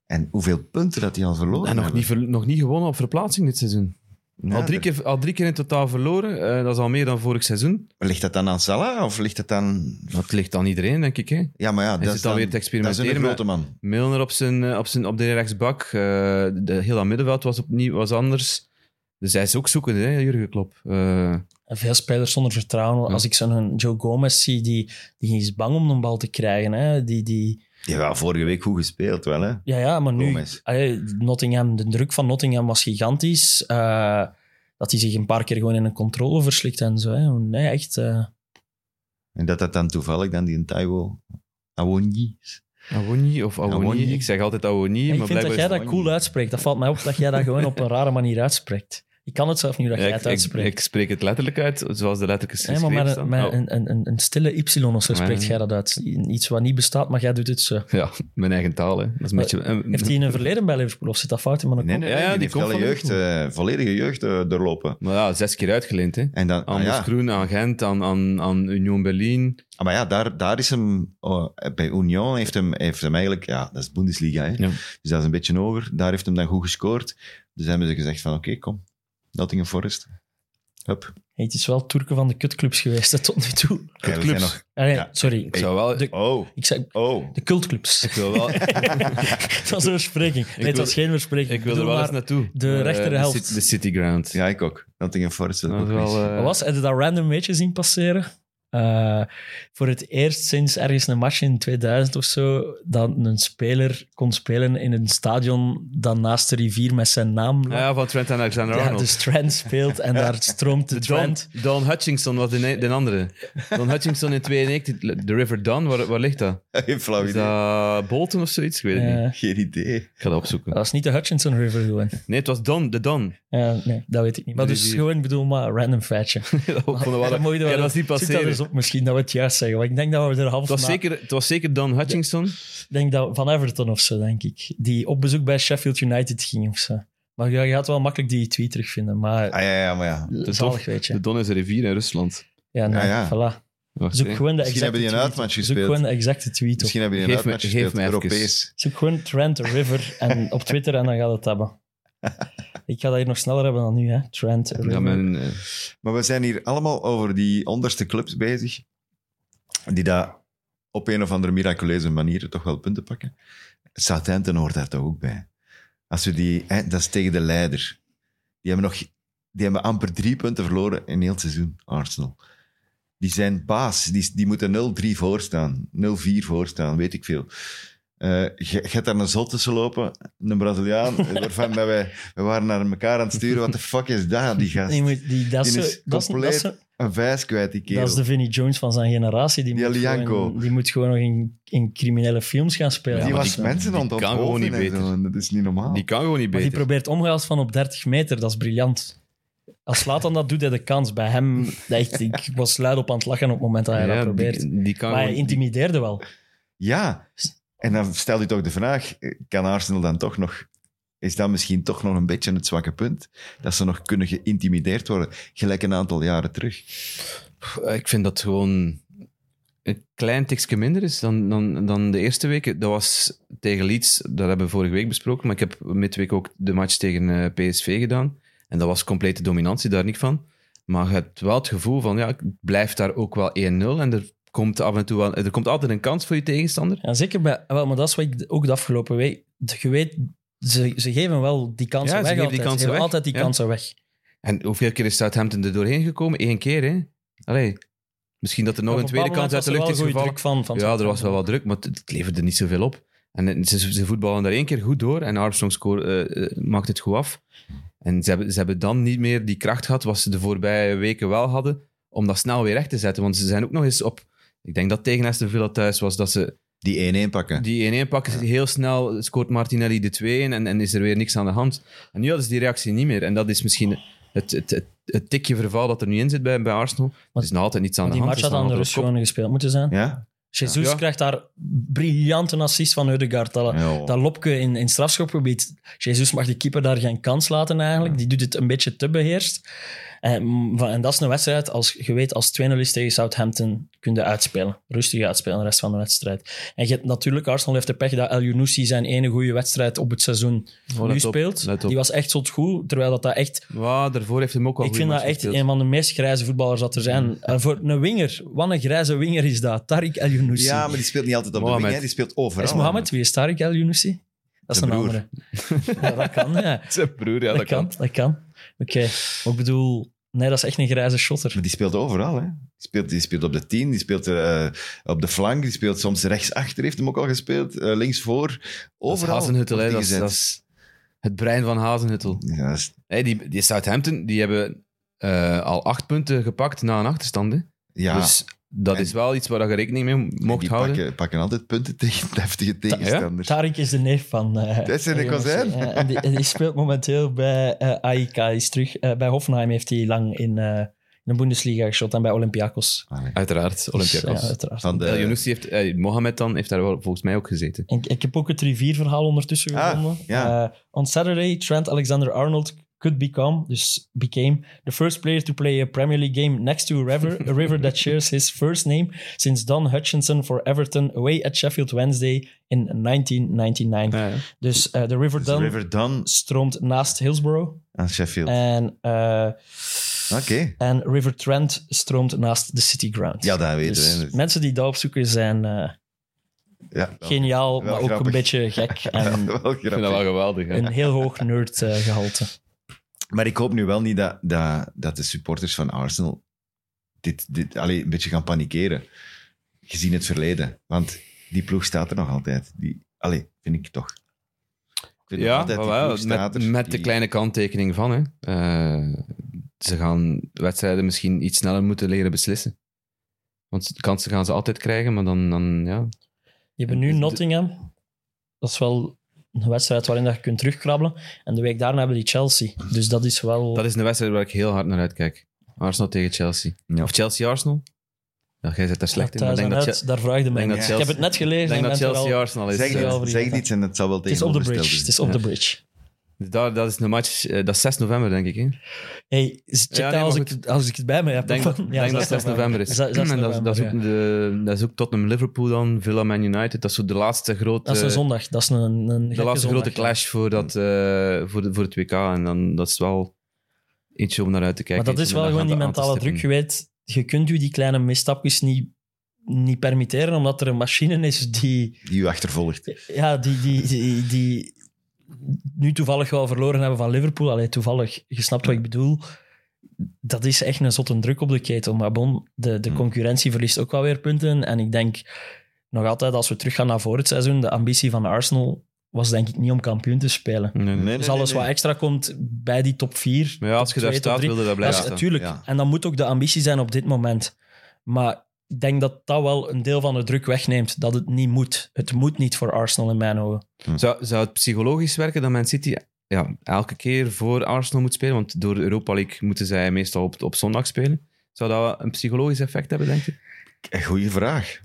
En hoeveel punten dat die al verloren En nog hebben. niet, nog niet gewonnen op verplaatsing dit seizoen. Ja, al, drie dat- keer, al drie keer in totaal verloren, eh, dat is al meer dan vorig seizoen. Ligt dat dan aan Salah of ligt het dan... Dat ligt aan iedereen, denk ik. Hè? Ja, maar ja, Hij dat zit is dan, alweer te dat is een experimenteren grote man. Milner op, zijn, eh, op, zijn, op de rechtsbak. eh, de, heel dat middenveld was opnieuw was anders. Dus hij is ook zoekende, hè, Jurgen Klopp. Eh, veel spelers zonder vertrouwen. Ja. Als ik zo'n Joe Gomez zie, die, die is bang om een bal te krijgen. Hè? Die, die, Ja, vorige week goed gespeeld wel, hè. ja, ja, maar nu... Allee, Nottingham, de druk van Nottingham was gigantisch. Eh, dat hij zich een paar keer gewoon in een controle verslikt en zo. Hè? Nee, echt... eh, En dat dat dan toevallig dan die Taiwo Awonyi is. Awoni of. Awoni. Ik zeg altijd Awoni, ik maar vind dat jij dat cool uitspreekt. Dat valt mij op dat jij dat gewoon op een rare manier uitspreekt. Ik kan het zelf niet dat Ja, jij het uitspreekt. ik spreek het letterlijk uit, zoals de letters Nee, maar met, een, met Oh, een, een, een, stille y of zo spreekt jij dat uit. Iets wat niet bestaat, maar jij doet het zo. Ja, mijn eigen taal. Hè. Dat is een beetje... eh, Heeft hij een verleden bij Liverpool of zit dat fout in mijn Nee, nee, Ja, nee, ja, die, die heeft komt van jeugd, eh, volledige jeugd eh, doorlopen. Maar ja, zes keer uitgeleend. Hè. En dan, Aan ah, ja. Moeskroen, aan Gent, aan, aan, aan Union Berlin. Ah, maar ja, daar, daar is hem... oh, bij Union heeft hem, heeft hem eigenlijk... Ja, dat is Bundesliga, hè. Ja. Dus dat is een beetje hoger. Daar heeft hem dan goed gescoord. Dus hebben ze gezegd van, oké, kom. Nottingham Forest. Hup. Hey, het is wel Turken van de kutclubs geweest hè, tot nu toe. Ja, we zijn Clubs. nog... Ah, nee, Ja. Sorry. Ik zou wel... De- Oh, Ik zeg oh. de cultclubs. Ik wil wel... [laughs] het was een verspreking. Nee, het wil- was geen verspreking. Ik wil er wel eens maar, naartoe. de eh, rechterhelft. City- De City Ground. Ja, ik ook. Nottingham Forest. Dat ook wel... eh, Wat was? Heb je dat random beetje zien passeren? Eh, voor het eerst sinds ergens een match in 2000 of zo, dat een speler kon spelen in een stadion dat naast de rivier met zijn naam lag. Ja, ja, van Trent Alexander Ja, Arnold. dus Trent speelt en daar stroomt de De [laughs] Don, Trent. Don Hutchinson was de, de andere. Don Hutchinson in 92. De River Don, waar, waar ligt dat? [laughs] Geen flauw Is idee. dat Bolton of zoiets? Ik weet het niet. Geen idee. Ik ga dat opzoeken. dat was niet de Hutchinson River gewoon. Nee, het was Don, de Don. Ja, nee, dat weet ik niet. Maar De dus rivier. gewoon, ik bedoel, maar een random feitje. [laughs] dat wel- Ja, dat wel- Ja, dat was niet dat passeren. Eens op misschien, dat we het juist zeggen. Want ik denk dat we er half Het was, na- zeker, het was zeker Don Hutchinson. Ik denk dat van Everton of zo, denk ik. Die op bezoek bij Sheffield United ging of zo. Maar ja, je gaat wel makkelijk die tweet terugvinden. Maar Ah ja, ja, maar ja. De zalig, Don, weet je. de Don is een rivier in Rusland. Ja, nee, Ja, ja. voilà. Wacht, Zoek gewoon de Misschien exacte hebben die een tweet uitmatch op. Zoek gespeeld. gewoon de exacte tweet op. Misschien hebben die een uitmatch gespeeld. Europees. Zoek gewoon Trent River en op Twitter en dan gaat het hebben. [laughs] ik ga dat hier nog sneller hebben dan nu, hè. Trent. Ja, eh, Maar we zijn hier allemaal over die onderste clubs bezig, die daar op een of andere miraculeuze manier toch wel punten pakken. Southampton hoort daar toch ook bij. Als we die, hè, dat is tegen de leider. Die hebben nog, die hebben amper drie punten verloren in heel het seizoen, Arsenal. Die zijn baas, die, die moeten 0-3 voorstaan, 0-4 voorstaan, weet ik veel. Eh, je daar een zot tussen lopen, een Braziliaan, [laughs] waarvan wij, wij waren naar elkaar aan het sturen. Wat de fuck is dat, die gast? Die moet, die, dat, is Die zo- is dat, is, dat, compleet is, een vijs kwijt, die kerel. dat is de Vinnie Jones van zijn generatie. Die, Die moet, gewoon, die moet gewoon nog in, in criminele films gaan spelen. die was die- mensen die aan het kan gewoon niet zo, beter. Dat is niet normaal. die kan gewoon niet Maar die beter. probeert omgehaald van op 30 meter. Dat is briljant. Als Slatan dat doet, hij de kans. Bij hem, dat echt, ik was luid op aan het lachen op het moment dat hij dat probeert. die, die kan maar hij gewoon- intimideerde wel. Ja, en dan stel je toch de vraag, kan Arsenal dan toch nog... Is dat misschien toch nog een beetje het zwakke punt? Dat ze nog kunnen geïntimideerd worden, gelijk een aantal jaren terug. Ik vind dat gewoon een klein tikje minder is dan, dan, dan de eerste weken. Dat was tegen Leeds, dat hebben we vorige week besproken, maar ik heb midweek ook de match tegen eh, PSV gedaan. En dat was complete dominantie, daar niet van. Maar je hebt wel het gevoel van, ja, ik blijf daar ook wel 1-0 en er komt af en toe wel, er komt altijd een kans voor je tegenstander. Ja, zeker bij... Wel, maar dat is wat ik ook de afgelopen week... Je weet, ze, ze geven wel die kansen Ja, ze weg geven die kansen Ze geven weg, altijd die ja. kansen weg. En hoeveel keer is Southampton er doorheen gekomen? Eén keer, hè? Allee, misschien dat er nog een tweede kans uit de lucht is gevallen. van, van ja, er was wel wat druk, maar het, leverde niet zoveel op. En het- ze, ze voetballen daar één keer goed door en Armstrong score, eh, eh, maakt het goed af. En ze hebben, ze hebben dan niet meer die kracht gehad wat ze de voorbije weken wel hadden, om dat snel weer recht te zetten. Want ze zijn ook nog eens op... Ik denk dat tegen Aston Villa thuis was dat ze Die 1-1 pakken. die 1-1 pakken. Heel snel scoort Martinelli de 2 en, en is er weer niks aan de hand. En nu hadden ze die reactie niet meer. En dat is misschien het, het, het, het tikje verval dat er nu in zit bij, bij Arsenal. Er is nog altijd niets aan de die hand. match Ze had aan de gewoon gespeeld moeten zijn. Ja? Jesus Ja. krijgt daar briljante assist van Eudegaard. Dat, Ja. dat lopke in, in strafschopgebied. Jesus mag de keeper daar geen kans laten eigenlijk. Die doet het een beetje te beheerst. En, mm, van- en dat is een wedstrijd, als je weet, als 2-0 is tegen Southampton, kun je uitspelen. Rustig uitspelen de rest van de wedstrijd. En je hebt natuurlijk, Arsenal heeft de pech dat El Younousi zijn ene goede wedstrijd op het seizoen Oh, nu speelt. Die was echt zot goed, terwijl dat, dat echt... Ja, daarvoor heeft hem ook wel Ik vind dat echt gespeeld. een van de meest grijze voetballers dat er zijn. En voor een winger, wat een grijze winger is dat. Tariq El Younousi. ja, maar die speelt niet altijd op de Mohamed. wing, hè. die speelt overal. is Mohammed, wie is Tariq El Younousi? Dat is Zijn een broer. andere. [laughs] Ja, dat kan, ja. Zijn broer, ja, dat, kan. Dat kan. Oké, maar ik bedoel... Nee, dat is echt een grijze shotter. Maar die speelt overal, hè. Die speelt, die speelt op de 10, die speelt eh, op de flank, die speelt soms rechtsachter, heeft hem ook al gespeeld, eh, linksvoor. Dat is Overal. Hazenhuttel, hè. Dat die is, dat gezet. is het brein van Hazenhuttel. Ja, is- Hey, die, die Southampton die hebben eh, al acht punten gepakt na een achterstand. Hè. ja. Dus dat En- is wel iets waar je rekening mee mocht die houden. pakken, pakken altijd punten [laughs] tegen deftige tegenstanders. Tarik is de neef van... eh, Dat is een jongens. kozijn. Ja, en die, en die speelt momenteel bij eh AIK. Hij is terug. eh, bij Hoffenheim heeft hij lang in, eh, in de Bundesliga geschot en bij Olympiakos. Allee. Uiteraard, Olympiakos. Dus, ja, uiteraard. Van El de, Younousi heeft, Mohamed dan, heeft daar wel volgens mij ook gezeten. Ik, ik heb ook het rivierverhaal ondertussen Ah, gevonden. ja. Eh, on Saturday, Trent Alexander-Arnold could become, dus became, the first player to play a Premier League game next to a river, a river that shares his first name, since Don Hutchinson for Everton away at Sheffield Wednesday in 1999. Ja, ja. Dus eh, de River dus Dun River Dun stroomt naast Hillsborough aan Sheffield. en, eh, Oké. en River Trent stroomt naast de City Ground. Ja, dat weten Dus we. Mensen die dat opzoeken zijn eh, Ja, wel- geniaal, wel maar ook een beetje gek [laughs] en wel Ik vind dat wel geweldig. hè. een heel hoog nerdgehalte. Maar ik hoop nu wel niet dat, dat, dat de supporters van Arsenal dit, dit, allee, een beetje gaan panikeren. Gezien het verleden. Want die ploeg staat er nog altijd. Die, allee, vind ik toch. Ik Ja, wel, ploeg staat met, er. met de kleine kanttekening van. Hè. Eh, ze gaan wedstrijden misschien iets sneller moeten leren beslissen. Want de kansen gaan ze altijd krijgen, maar dan, dan ja. Je hebt nu Nottingham. Dat is wel een wedstrijd waarin dat je kunt terugkrabbelen. En de week daarna hebben die Chelsea. Dus dat is wel... Dat is een wedstrijd waar ik heel hard naar uitkijk. Arsenal tegen Chelsea. Ja. Of Chelsea-Arsenal? Ja, jij zit daar slecht in. maar denk dat, uit, daar vraag je mij Ik heb het net gelezen. ik denk en dat Chelsea-Arsenal is. Zeg, eh, zeg iets en het zal wel Het is op de bridge. Het is op de bridge. Daar, dat is een match, eh, dat is 6 november, denk ik. Hè? Ik Hey, check nee, dat maar als, ik, als ik het bij me heb. denk, dat, [laughs] Ja, denk dat 6 6 november is. Zes- zes en dat, is- dat, is ook november, de, dat is ook Tottenham-Liverpool dan, Villa Man United. Dat is zo de laatste grote... Dat is een zondag. Dat is een, een de gekke laatste zondag, grote ja. clash voor, dat, eh, voor, de, voor het WK. En dan, dat is wel eentje om naar uit te kijken. Maar dat is eentje wel gewoon die aan te mentale druk. stippen. Je weet, je kunt je die kleine misstapjes niet, niet permitteren, omdat er een machine is die, Die u achtervolgt. ja, die, die, die, die nu toevallig wel verloren hebben van Liverpool. Allee, toevallig, je snapt wat ik bedoel. Dat is echt een zotte druk op de ketel. Maar bon, de, de Hmm. concurrentie verliest ook wel weer punten. En ik denk nog altijd, als we teruggaan naar voor het seizoen, de ambitie van Arsenal was denk ik niet om kampioen te spelen. Nee, nee. Dus alles nee, wat extra komt bij die top 4. Maar ja, als je daar staat, wilde dat blijven natuurlijk. Ja. En dat moet ook de ambitie zijn op dit moment. Maar ik denk dat dat wel een deel van de druk wegneemt. Dat het niet moet. Het moet niet voor Arsenal in mijn ogen. Zou, zou het psychologisch werken dat Man City ja, elke keer voor Arsenal moet spelen? Want door de Europa League moeten zij meestal op, op zondag spelen. Zou dat een psychologisch effect hebben, denk je? Een goede vraag.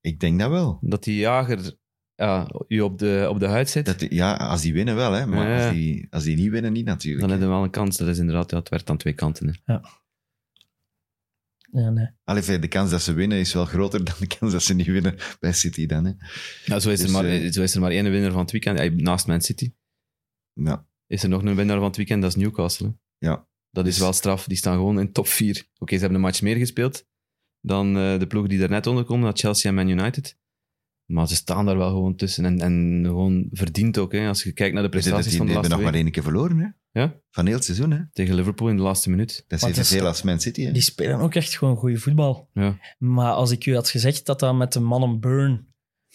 Ik denk dat wel. Dat die jager ja, je op de, op de huid zit? Dat, die- ja, als die winnen wel, hè. Maar Ja. als, die, als die niet winnen, niet natuurlijk. dan hebben we wel een kans. Dat is inderdaad, ja, het werkt aan twee kanten. Hè. Ja, nee. Allee, fijn, de kans dat ze winnen is wel groter dan de kans dat ze niet winnen bij City dan. Hè. Ja, zo, is Dus, er maar, eh, zo is er maar één winnaar van het weekend. Ja, naast Man City Ja. is er nog een winnaar van het weekend, dat is Newcastle. hè. Ja. Dat is Dus- wel straf. Die staan gewoon in top 4. Oké, ze hebben een match meer gespeeld dan eh, de ploeg die er net onder komen, dat Chelsea en Man United. Maar ze staan daar wel gewoon tussen. En, en gewoon verdiend ook. Hè. Als je kijkt naar de prestaties die, van de die hebben laatste nog maar één keer verloren, hè. Ja? Van heel het seizoen, hè. Tegen Liverpool in de laatste minuut. Dat is evenveel als Man City, hè. Die spelen ook echt gewoon goede voetbal. Ja. Maar als ik u had gezegd dat dat met de mannen Burn...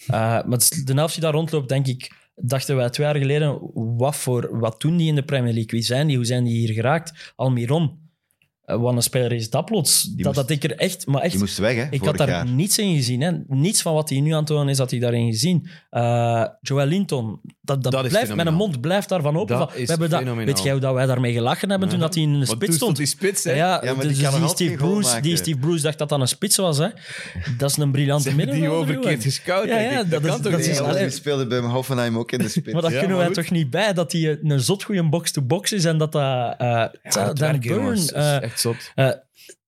eh is- de helft die daar rondloopt, denk ik... Dachten wij twee jaar geleden, wat, voor, wat doen die in de Premier League? Wie zijn die? Hoe zijn die hier geraakt? Almiron. Eh, wat een speler is dat plots. dat, moest- dat ik er echt... Maar echt Die moest weg, hè, Ik had daar jaar. niets in gezien. Hè. Niets van wat hij nu aan het tonen is, had ik daarin gezien. Eh Joel Linton, dat, dat, Dat blijft, mijn mond blijft daarvan open. Dat Van, is we hebben dat, weet jij hoe dat wij daarmee gelachen hebben toen dat hij in de spits stond? die spits, hè? Ja, Ja, maar dus die die, Steve Bruce, die Steve Bruce dacht dat dat een spits was. Hè. Dat is een briljante die middenvelder. overkeerd gescout. Ja, denk ja, dat is- kan toch dat niet? die speelde bij Hoffenheim ook in de spits. Maar dat kunnen wij toch niet bij, dat hij een zot goede box-to-box is en dat dat... eh Dan Burn, eh, echt zot.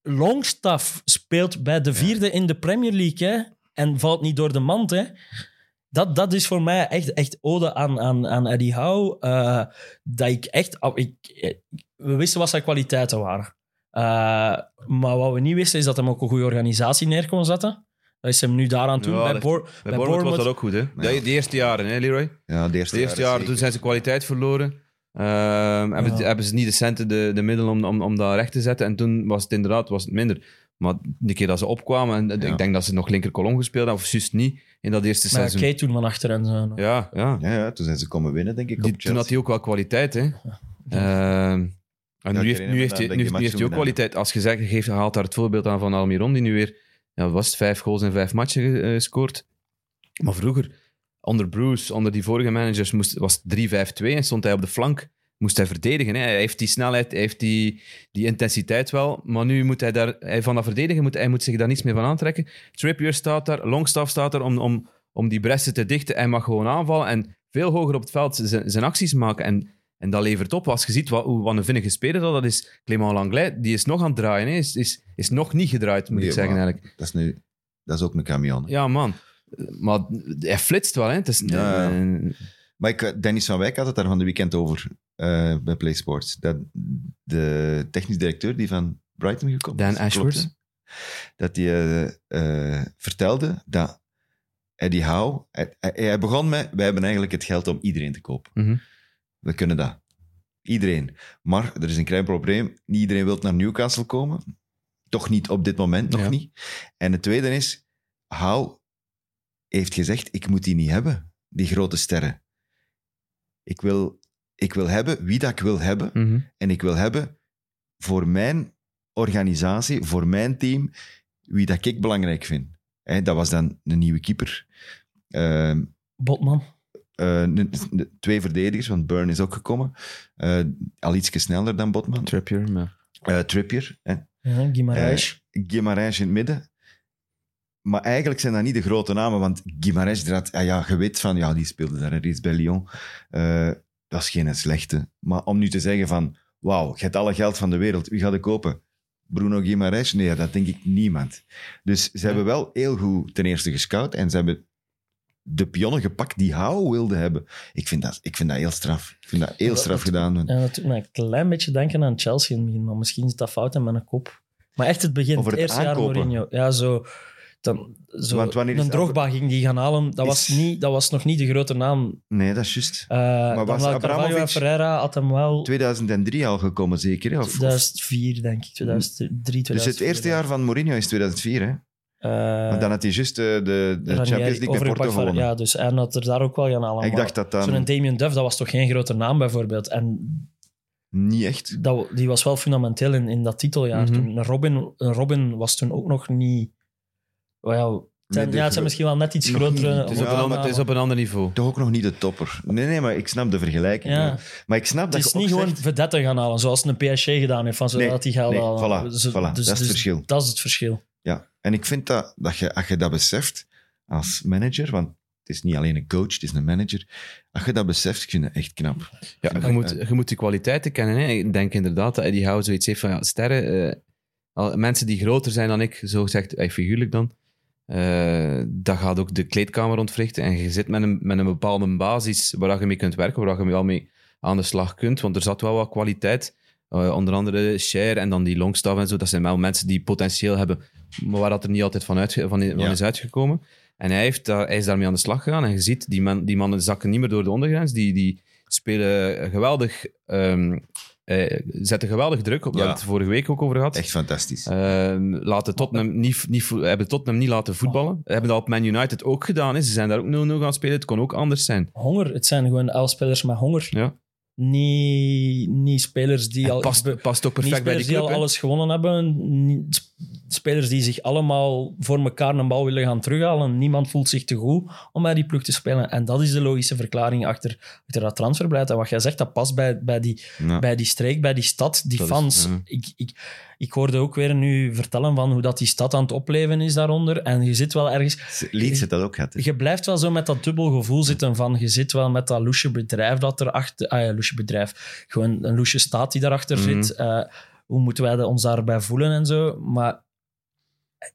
Longstaff speelt bij de vierde in de Premier League hè, en valt niet door de mand. Hè. Dat, dat is voor mij echt, echt ode aan, aan, aan Eddie Howe. eh, dat ik echt... oh, Ik, eh, we wisten wat zijn kwaliteiten waren. Eh, maar wat we niet wisten, is dat hij ook een goede organisatie neer kon zetten. Dat is hem nu daaraan toe. Ja, bij, Boor- Bij bij Bournemouth was dat ook goed, hè? Ja. De, de eerste jaren, hè, Leroy? Ja, de eerste, De eerste jaren toen zijn ze kwaliteit verloren. Ehm, hebben, Ja. hebben ze niet de centen, de, de middelen om, om, om dat recht te zetten. En toen was het inderdaad was het minder. Maar de keer dat ze opkwamen, en Ja. ik denk dat ze nog linker kolom gespeeld hebben, of juist niet, in dat eerste Maar seizoen. Kate toen van achter en zo. Ja, ja. Ja, ja, toen zijn ze komen winnen, denk ik, Die, op toen had hij ook wel kwaliteit, hè. Ehm, en nu heeft, nu heeft, hij, nu, heeft hij ook kwaliteit. Als je zegt, je geeft, haalt daar het voorbeeld aan van Almiron, die nu weer ja, was het, vijf goals in vijf matchen ge- eh, gescoord. Maar vroeger, onder Bruce, onder die vorige managers, moest, was het 3-5-2 en stond hij op de flank. Moest hij verdedigen. Hè. Hij heeft die snelheid, hij heeft die, die intensiteit wel. Maar nu moet hij daar, hij van dat verdedigen, moet, hij moet zich daar niets meer van aantrekken. Trippier staat daar, Longstaff staat daar om, om, om die bressen te dichten. Hij mag gewoon aanvallen en veel hoger op het veld zijn, zijn acties maken. En, en dat levert op. Als je ziet wat, hoe, wat een vinnige speler dat, dat is, Clément Langlais, die is nog aan het draaien. Hè. Is, is, is nog niet gedraaid, moet ik zeggen eigenlijk. Dat is, nu, dat is ook een camion. Ja, man. Maar hij flitst wel, hè. Het is, Ja, ja. eh, Maar ik, Dennis van Wijk had het daar van de weekend over eh, bij PlaySports. Dat de technisch directeur die van Brighton gekomen Dan is, klopt, Ashworth. dat hij eh, eh, vertelde dat Eddie Howe... Hij, begon met, wij hebben eigenlijk het geld om iedereen te kopen. Mhm. We kunnen dat. Iedereen. Maar er is een klein probleem. Niet iedereen wil naar Newcastle komen. Toch niet op dit moment, nog Ja. niet. En het tweede is, Howe heeft gezegd, ik moet die niet hebben, die grote sterren. Ik wil, ik wil hebben wie dat ik wil hebben. mhm. En ik wil hebben voor mijn organisatie, voor mijn team, wie dat ik belangrijk vind. Hè, dat was dan een nieuwe keeper. Ehm, Botman. eh, twee verdedigers, want Burn is ook gekomen. Eh, al iets sneller dan Botman. Trippier, maar... Eh, Trippier, hè. Ja, Guimaraes. In het midden. Maar eigenlijk zijn dat niet de grote namen, want Guimarães, ja, ja, je weet van, ja, die speelde daar reeds bij Lyon. Eh, dat is geen slechte. Maar om nu te zeggen van, wauw, je hebt alle geld van de wereld, wie gaat ik kopen? Bruno Guimarães? Nee, dat denk ik niemand. Dus ze hebben wel heel goed ten eerste gescout en ze hebben de pionnen gepakt die Hou wilde hebben. Ik vind dat, ik vind dat heel straf. Ik vind dat heel straf dat- gedaan. Ja, dat doet een klein beetje denken aan Chelsea in het begin, maar misschien is dat fout in mijn kop. Maar echt het begin, Over het het eerste jaar. Mourinho. Ja, zo... Dan, zo Want wanneer is een Drogba ging die gaan halen, dat, was Is- niet, dat was nog niet de grote naam. Nee, dat is juist. Uh, was Carvalho en Abramovic- Ferreira had hem wel 2003 al gekomen, zeker? hè? Of, of- 2004, denk ik. 2003, 2004. Dus het eerste jaar van Mourinho is 2004, hè? Uh, Want dan had hij juist eh, de, de, Champions League bij Porto gewonnen. Ja, dus en had er daar ook wel gaan halen. ik maar dacht dat Zo'n dan Damien Duff, dat was toch geen grote naam bijvoorbeeld. En niet echt. dat, die was wel fundamenteel in, in dat titeljaar. Mhm. toen. Een Robin, een Robin was toen ook nog niet... Well, ja, het zijn, ja, het misschien wel net iets grotere... niet. Het is, Ja, op een ander, namen. het is op een ander niveau. Toch ook nog niet de topper. Nee, nee, maar ik snap de vergelijking. Ja. Maar ik snap Het dat is je niet gewoon zegt- gaan halen, zoals een PSG gedaan heeft, van zodat Nee, die geld nee, halen. voilà, voilà, dat is het verschil. Dat is het verschil. Ja, en ik vind dat, dat je, als je dat beseft als manager, want het is niet alleen een coach, het is een manager. Als je dat beseft, ik vind het echt knap. Ja, je, moet, je moet die kwaliteiten kennen. Hè. Ik denk inderdaad dat Eddie Howe zoiets heeft van ja, sterren. eh, al- mensen die groter zijn dan ik, zo gezegd, eh, figuurlijk dan. Eh, dat gaat ook de kleedkamer ontwrichten. En je zit met een, met een bepaalde basis waar je mee kunt werken, waar je wel mee aan de slag kunt. Want er zat wel wat kwaliteit. Eh, onder andere Cher en dan die Longstaff en zo. Dat zijn wel mensen die potentieel hebben, maar waar dat er niet altijd van, van, van Ja. is uitgekomen. En hij, heeft daar, hij is daarmee aan de slag gegaan. En je ziet, die, man, die mannen zakken niet meer door de ondergrens. Die, die spelen geweldig, ehm, eh, zetten geweldig druk op. We Ja. hebben het vorige week ook over gehad. Echt fantastisch. Ehm, laten Tottenham niet, niet, hebben Tottenham niet laten voetballen. Hebben dat op Man United ook gedaan. Hè. Ze zijn daar ook 0-0 gaan spelen. Het kon ook anders zijn. Honger, het zijn gewoon elf spelers met honger. Ja. Niet, niet spelers die En al... past, past ook perfect bij spelers die die club. al hè. alles gewonnen hebben. Niet spelers die zich allemaal voor elkaar een bal willen gaan terughalen. Niemand voelt zich te goed om bij die ploeg te spelen. En dat is de logische verklaring achter, achter dat transferbeleid. En wat jij zegt, dat past bij, bij, die, Ja. bij die streek, bij die stad, die Dat is- fans. ja. ik, ik, ik hoorde ook weer nu vertellen van hoe dat die stad aan het opleven is daaronder. En je zit wel ergens... Leeds heeft dat ook. Je blijft wel zo met dat dubbel gevoel zitten van je zit wel met dat loesje bedrijf dat erachter... Ah ja, loesje bedrijf. Gewoon een loesje staat die daarachter Mhm. zit. Eh, hoe moeten wij ons daarbij voelen en zo. Maar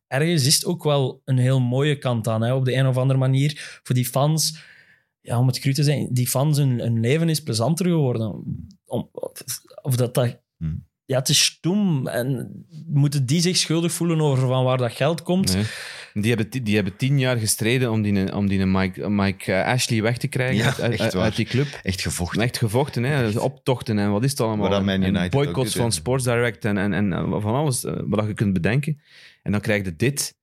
ergens is het ook wel een heel mooie kant aan. Hè? Op de een of andere manier. Voor die fans... Ja, om het cru te zijn, die fans, hun, leven is plezanter geworden. Om, of dat dat... Hmm. Ja, het is stom. En moeten die zich schuldig voelen over van waar dat geld komt? Nee. Die, hebben, die hebben tien jaar gestreden om die, om die Mike, Mike eh, Ashley weg te krijgen Ja, uit, uit, echt waar. uit die club. Echt gevochten. Echt gevochten, hè? Optochten en wat is het allemaal. En United ook boycotts van. Sports Direct en, en, en eh, van alles eh, wat je kunt bedenken. En dan krijg je dit.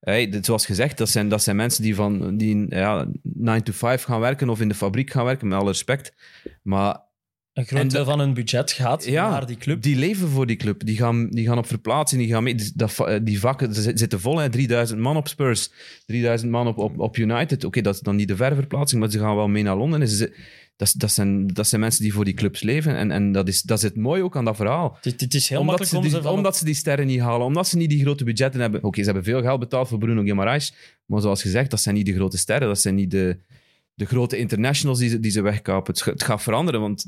Hey, dit zoals gezegd, dat zijn, dat zijn mensen die van die ja, 9 to 5 gaan werken of in de fabriek gaan werken, met alle respect. Maar Een groot En deel van hun budget gaat Ja, naar die club. Die leven voor die club. Die gaan, die gaan op verplaatsing. Die, gaan mee, Dus dat, va- die vakken zitten vol. Hè. 3000 man op Spurs. 3000 man op, op, op United. Oké, dat is dan niet de ververplaatsing, maar ze gaan wel mee naar Londen. En ze, dat, dat, zijn, dat zijn mensen die voor die clubs leven. En, en dat, is, dat is het mooie ook aan dat verhaal. Het, het is heel Omdat makkelijk ze, om die, ze van... omdat ze die sterren niet halen. Omdat ze niet die grote budgetten hebben. Oké, ze hebben veel geld betaald voor Bruno Guimaraes. Maar zoals gezegd, dat zijn niet de grote sterren. Dat zijn niet de, de grote internationals die ze, die ze wegkapen. Het, ga- het gaat veranderen, want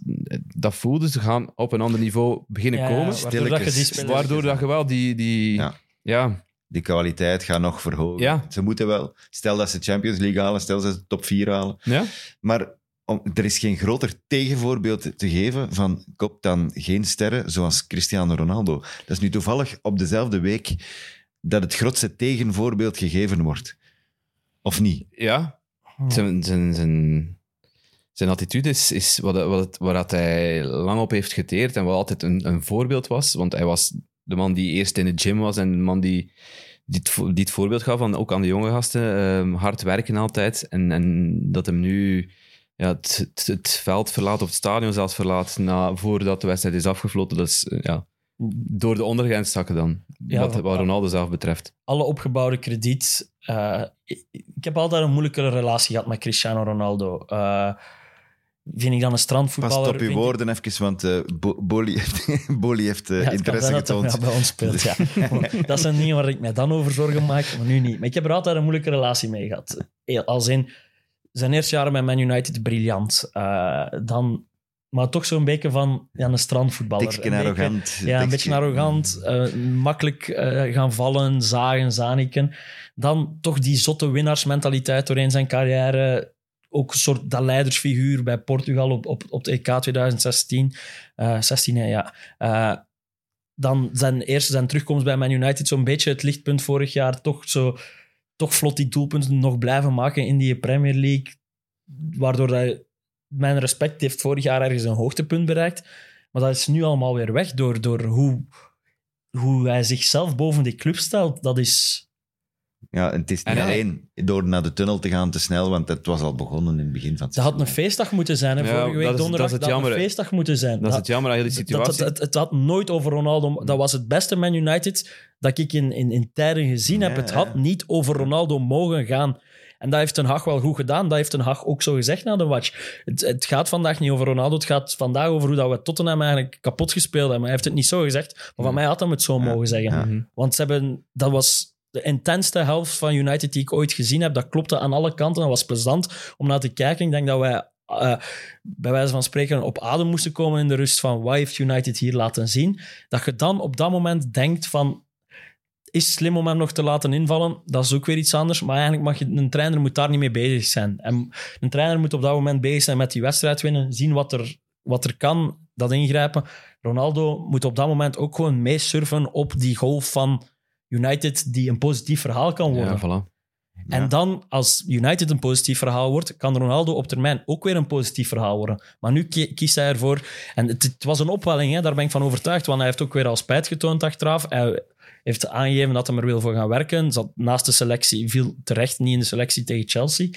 dat voelden ze gaan op een ander niveau beginnen Ja, komen. waardoor dat je Waardoor dat je wel die... die Ja. ja. Die kwaliteit gaat nog verhogen. Ja. Ze moeten wel. Stel dat ze Champions League halen, stel dat ze top 4 halen. Ja? Maar om, er is geen groter tegenvoorbeeld te geven van kop dan geen sterren zoals Cristiano Ronaldo. Dat is nu toevallig op dezelfde week dat het grootste tegenvoorbeeld gegeven wordt. Of niet? Ja. Zijn, zijn, zijn, attitude is, is wat, wat waar hij lang op heeft geteerd en wat altijd een, een voorbeeld was. Want hij was de man die eerst in de gym was en de man die, die, het, voorbeeld gaf aan, ook aan de jonge gasten. ehm, hard werken altijd. En, en dat hem nu ja, het, het, het veld verlaat of het stadion zelfs verlaat na, voordat de wedstrijd is afgefloten. Dat eh, ja, door de ondergrens zakken dan. Ja, wat, wa- wat Ronaldo zelf betreft. alle opgebouwde krediet. eh, ik, ik heb altijd een moeilijkere relatie gehad met Cristiano Ronaldo. Eh, vind ik dan een Pas strandvoetballer. op je vind ik- woorden even, want eh Bo- Boli [laughs] heeft, Boli heeft Ja, interesse zijn dat hij getoond. wel bij ons speelt, ja. [laughs] Dat zijn dingen waar ik mij dan over zorgen maak, maar nu niet. Maar ik heb er altijd een moeilijke relatie mee gehad. Als in, zijn eerste jaren met Man United briljant. Eh, dan, maar toch zo'n beetje van ja, een strandvoetballer. Een beetje- arrogant. Ja, een beetje arrogant, eh, makkelijk eh, gaan vallen, zagen, zaniken. Dan toch die zotte winnaarsmentaliteit doorheen zijn carrière. Ook een soort dat leidersfiguur bij Portugal op, op, op de EK 2016. Eh 16, hè, ja. Eh, dan zijn eerste zijn terugkomst bij Man United zo'n beetje het lichtpunt vorig jaar. Toch, zo, toch vlot die doelpunten nog blijven maken in die Premier League. Waardoor hij mijn respect heeft vorig jaar ergens een hoogtepunt bereikt. Maar dat is nu allemaal weer weg door, door hoe, hoe hij zichzelf boven die club stelt. Dat is... Ja, en het is niet En hij- alleen door naar de tunnel te gaan te snel, want het was al begonnen in het begin van het Dat had een feestdag moeten zijn. Hè, Ja, vorige week dat is- donderdag. dat is het had een feestdag moeten zijn. Dat is het jammer aan Dat- situatie. Dat, het, het had nooit over Ronaldo. Dat was het beste Man United dat ik in, in, in tijden gezien heb. Ja, Het had niet over Ronaldo mogen gaan. En dat heeft Ten Hag wel goed gedaan. Dat heeft Ten Hag ook zo gezegd na de watch. Het, het gaat vandaag niet over Ronaldo. Het gaat vandaag over hoe dat we Tottenham eigenlijk kapot gespeeld hebben. Hij heeft het niet zo gezegd. Maar van mij had hij het zo Ja, mogen zeggen. ja. Mhm. Want ze hebben, dat was de intenste helft van United die ik ooit gezien heb. Dat klopte aan alle kanten. Dat was plezant om naar te kijken. Ik denk dat wij, eh, bij wijze van spreken, op adem moesten komen in de rust van wat heeft United hier laten zien. Dat je dan op dat moment denkt van... Is slim om hem nog te laten invallen? Dat is ook weer iets anders. Maar eigenlijk mag je... Een trainer moet daar niet mee bezig zijn. En een trainer moet op dat moment bezig zijn met die wedstrijd winnen. Zien wat er, wat er kan, dat ingrijpen. Ronaldo moet op dat moment ook gewoon meesurfen op die golf van United die een positief verhaal kan worden. Ja, voilà. Ja. En dan, als United een positief verhaal wordt, kan Ronaldo op termijn ook weer een positief verhaal worden. Maar nu ki- kiest hij ervoor... En het, het was een opwelling, hè, daar ben ik van overtuigd, want hij heeft ook weer al spijt getoond achteraf. Hij heeft aangegeven dat hij er wil voor gaan werken. Zat naast de selectie, viel terecht niet in de selectie tegen Chelsea.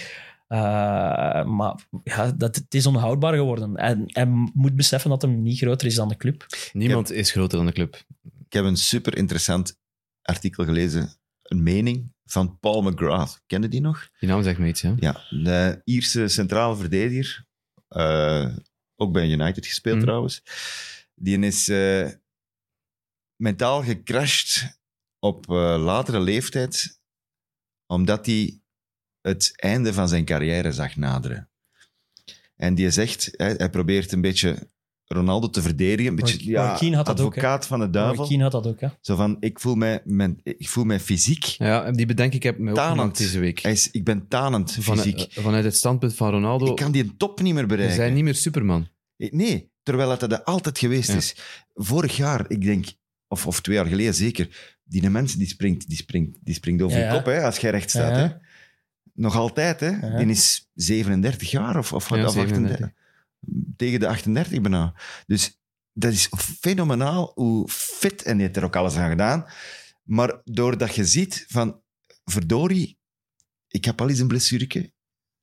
Eh, maar ja, dat, het is onhoudbaar geworden. En hij moet beseffen dat hij niet groter is dan de club. Niemand is groter dan de club. Ik heb een super interessant artikel gelezen, een mening van Paul McGrath. Kende die nog? Die naam zegt me iets, ja. Ja, de Ierse centrale verdediger. eh, ook bij United gespeeld Mhm. trouwens. Die is eh, mentaal gecrashed op eh, latere leeftijd, omdat hij het einde van zijn carrière zag naderen. En die zegt, hij, hij probeert een beetje Ronaldo te verdedigen. Een beetje ja, had dat ook, advocaat van de duivel. Had dat ook, hè? Zo van, ik voel mij, mijn, ik voel mij fysiek. Ja, die bedenk ik heb me ook Tanend. deze week. Hij is, ik ben tanend fysiek. vanuit het standpunt van Ronaldo, ik kan die top niet meer bereiken. zijn niet meer Superman. Nee, terwijl dat er altijd geweest Ja. is. Vorig jaar, ik denk, of, of twee jaar geleden zeker, die mens die springt, die springt, die springt over je kop hè, als jij recht staat. Hè. Nog altijd, hè. Die is 37 jaar of, of, Ja, of 38. 37. Tegen de 38 bijna. Dus dat is fenomenaal hoe fit, en die heeft er ook alles aan gedaan, maar doordat je ziet van, verdorie, ik heb al eens een blessureke,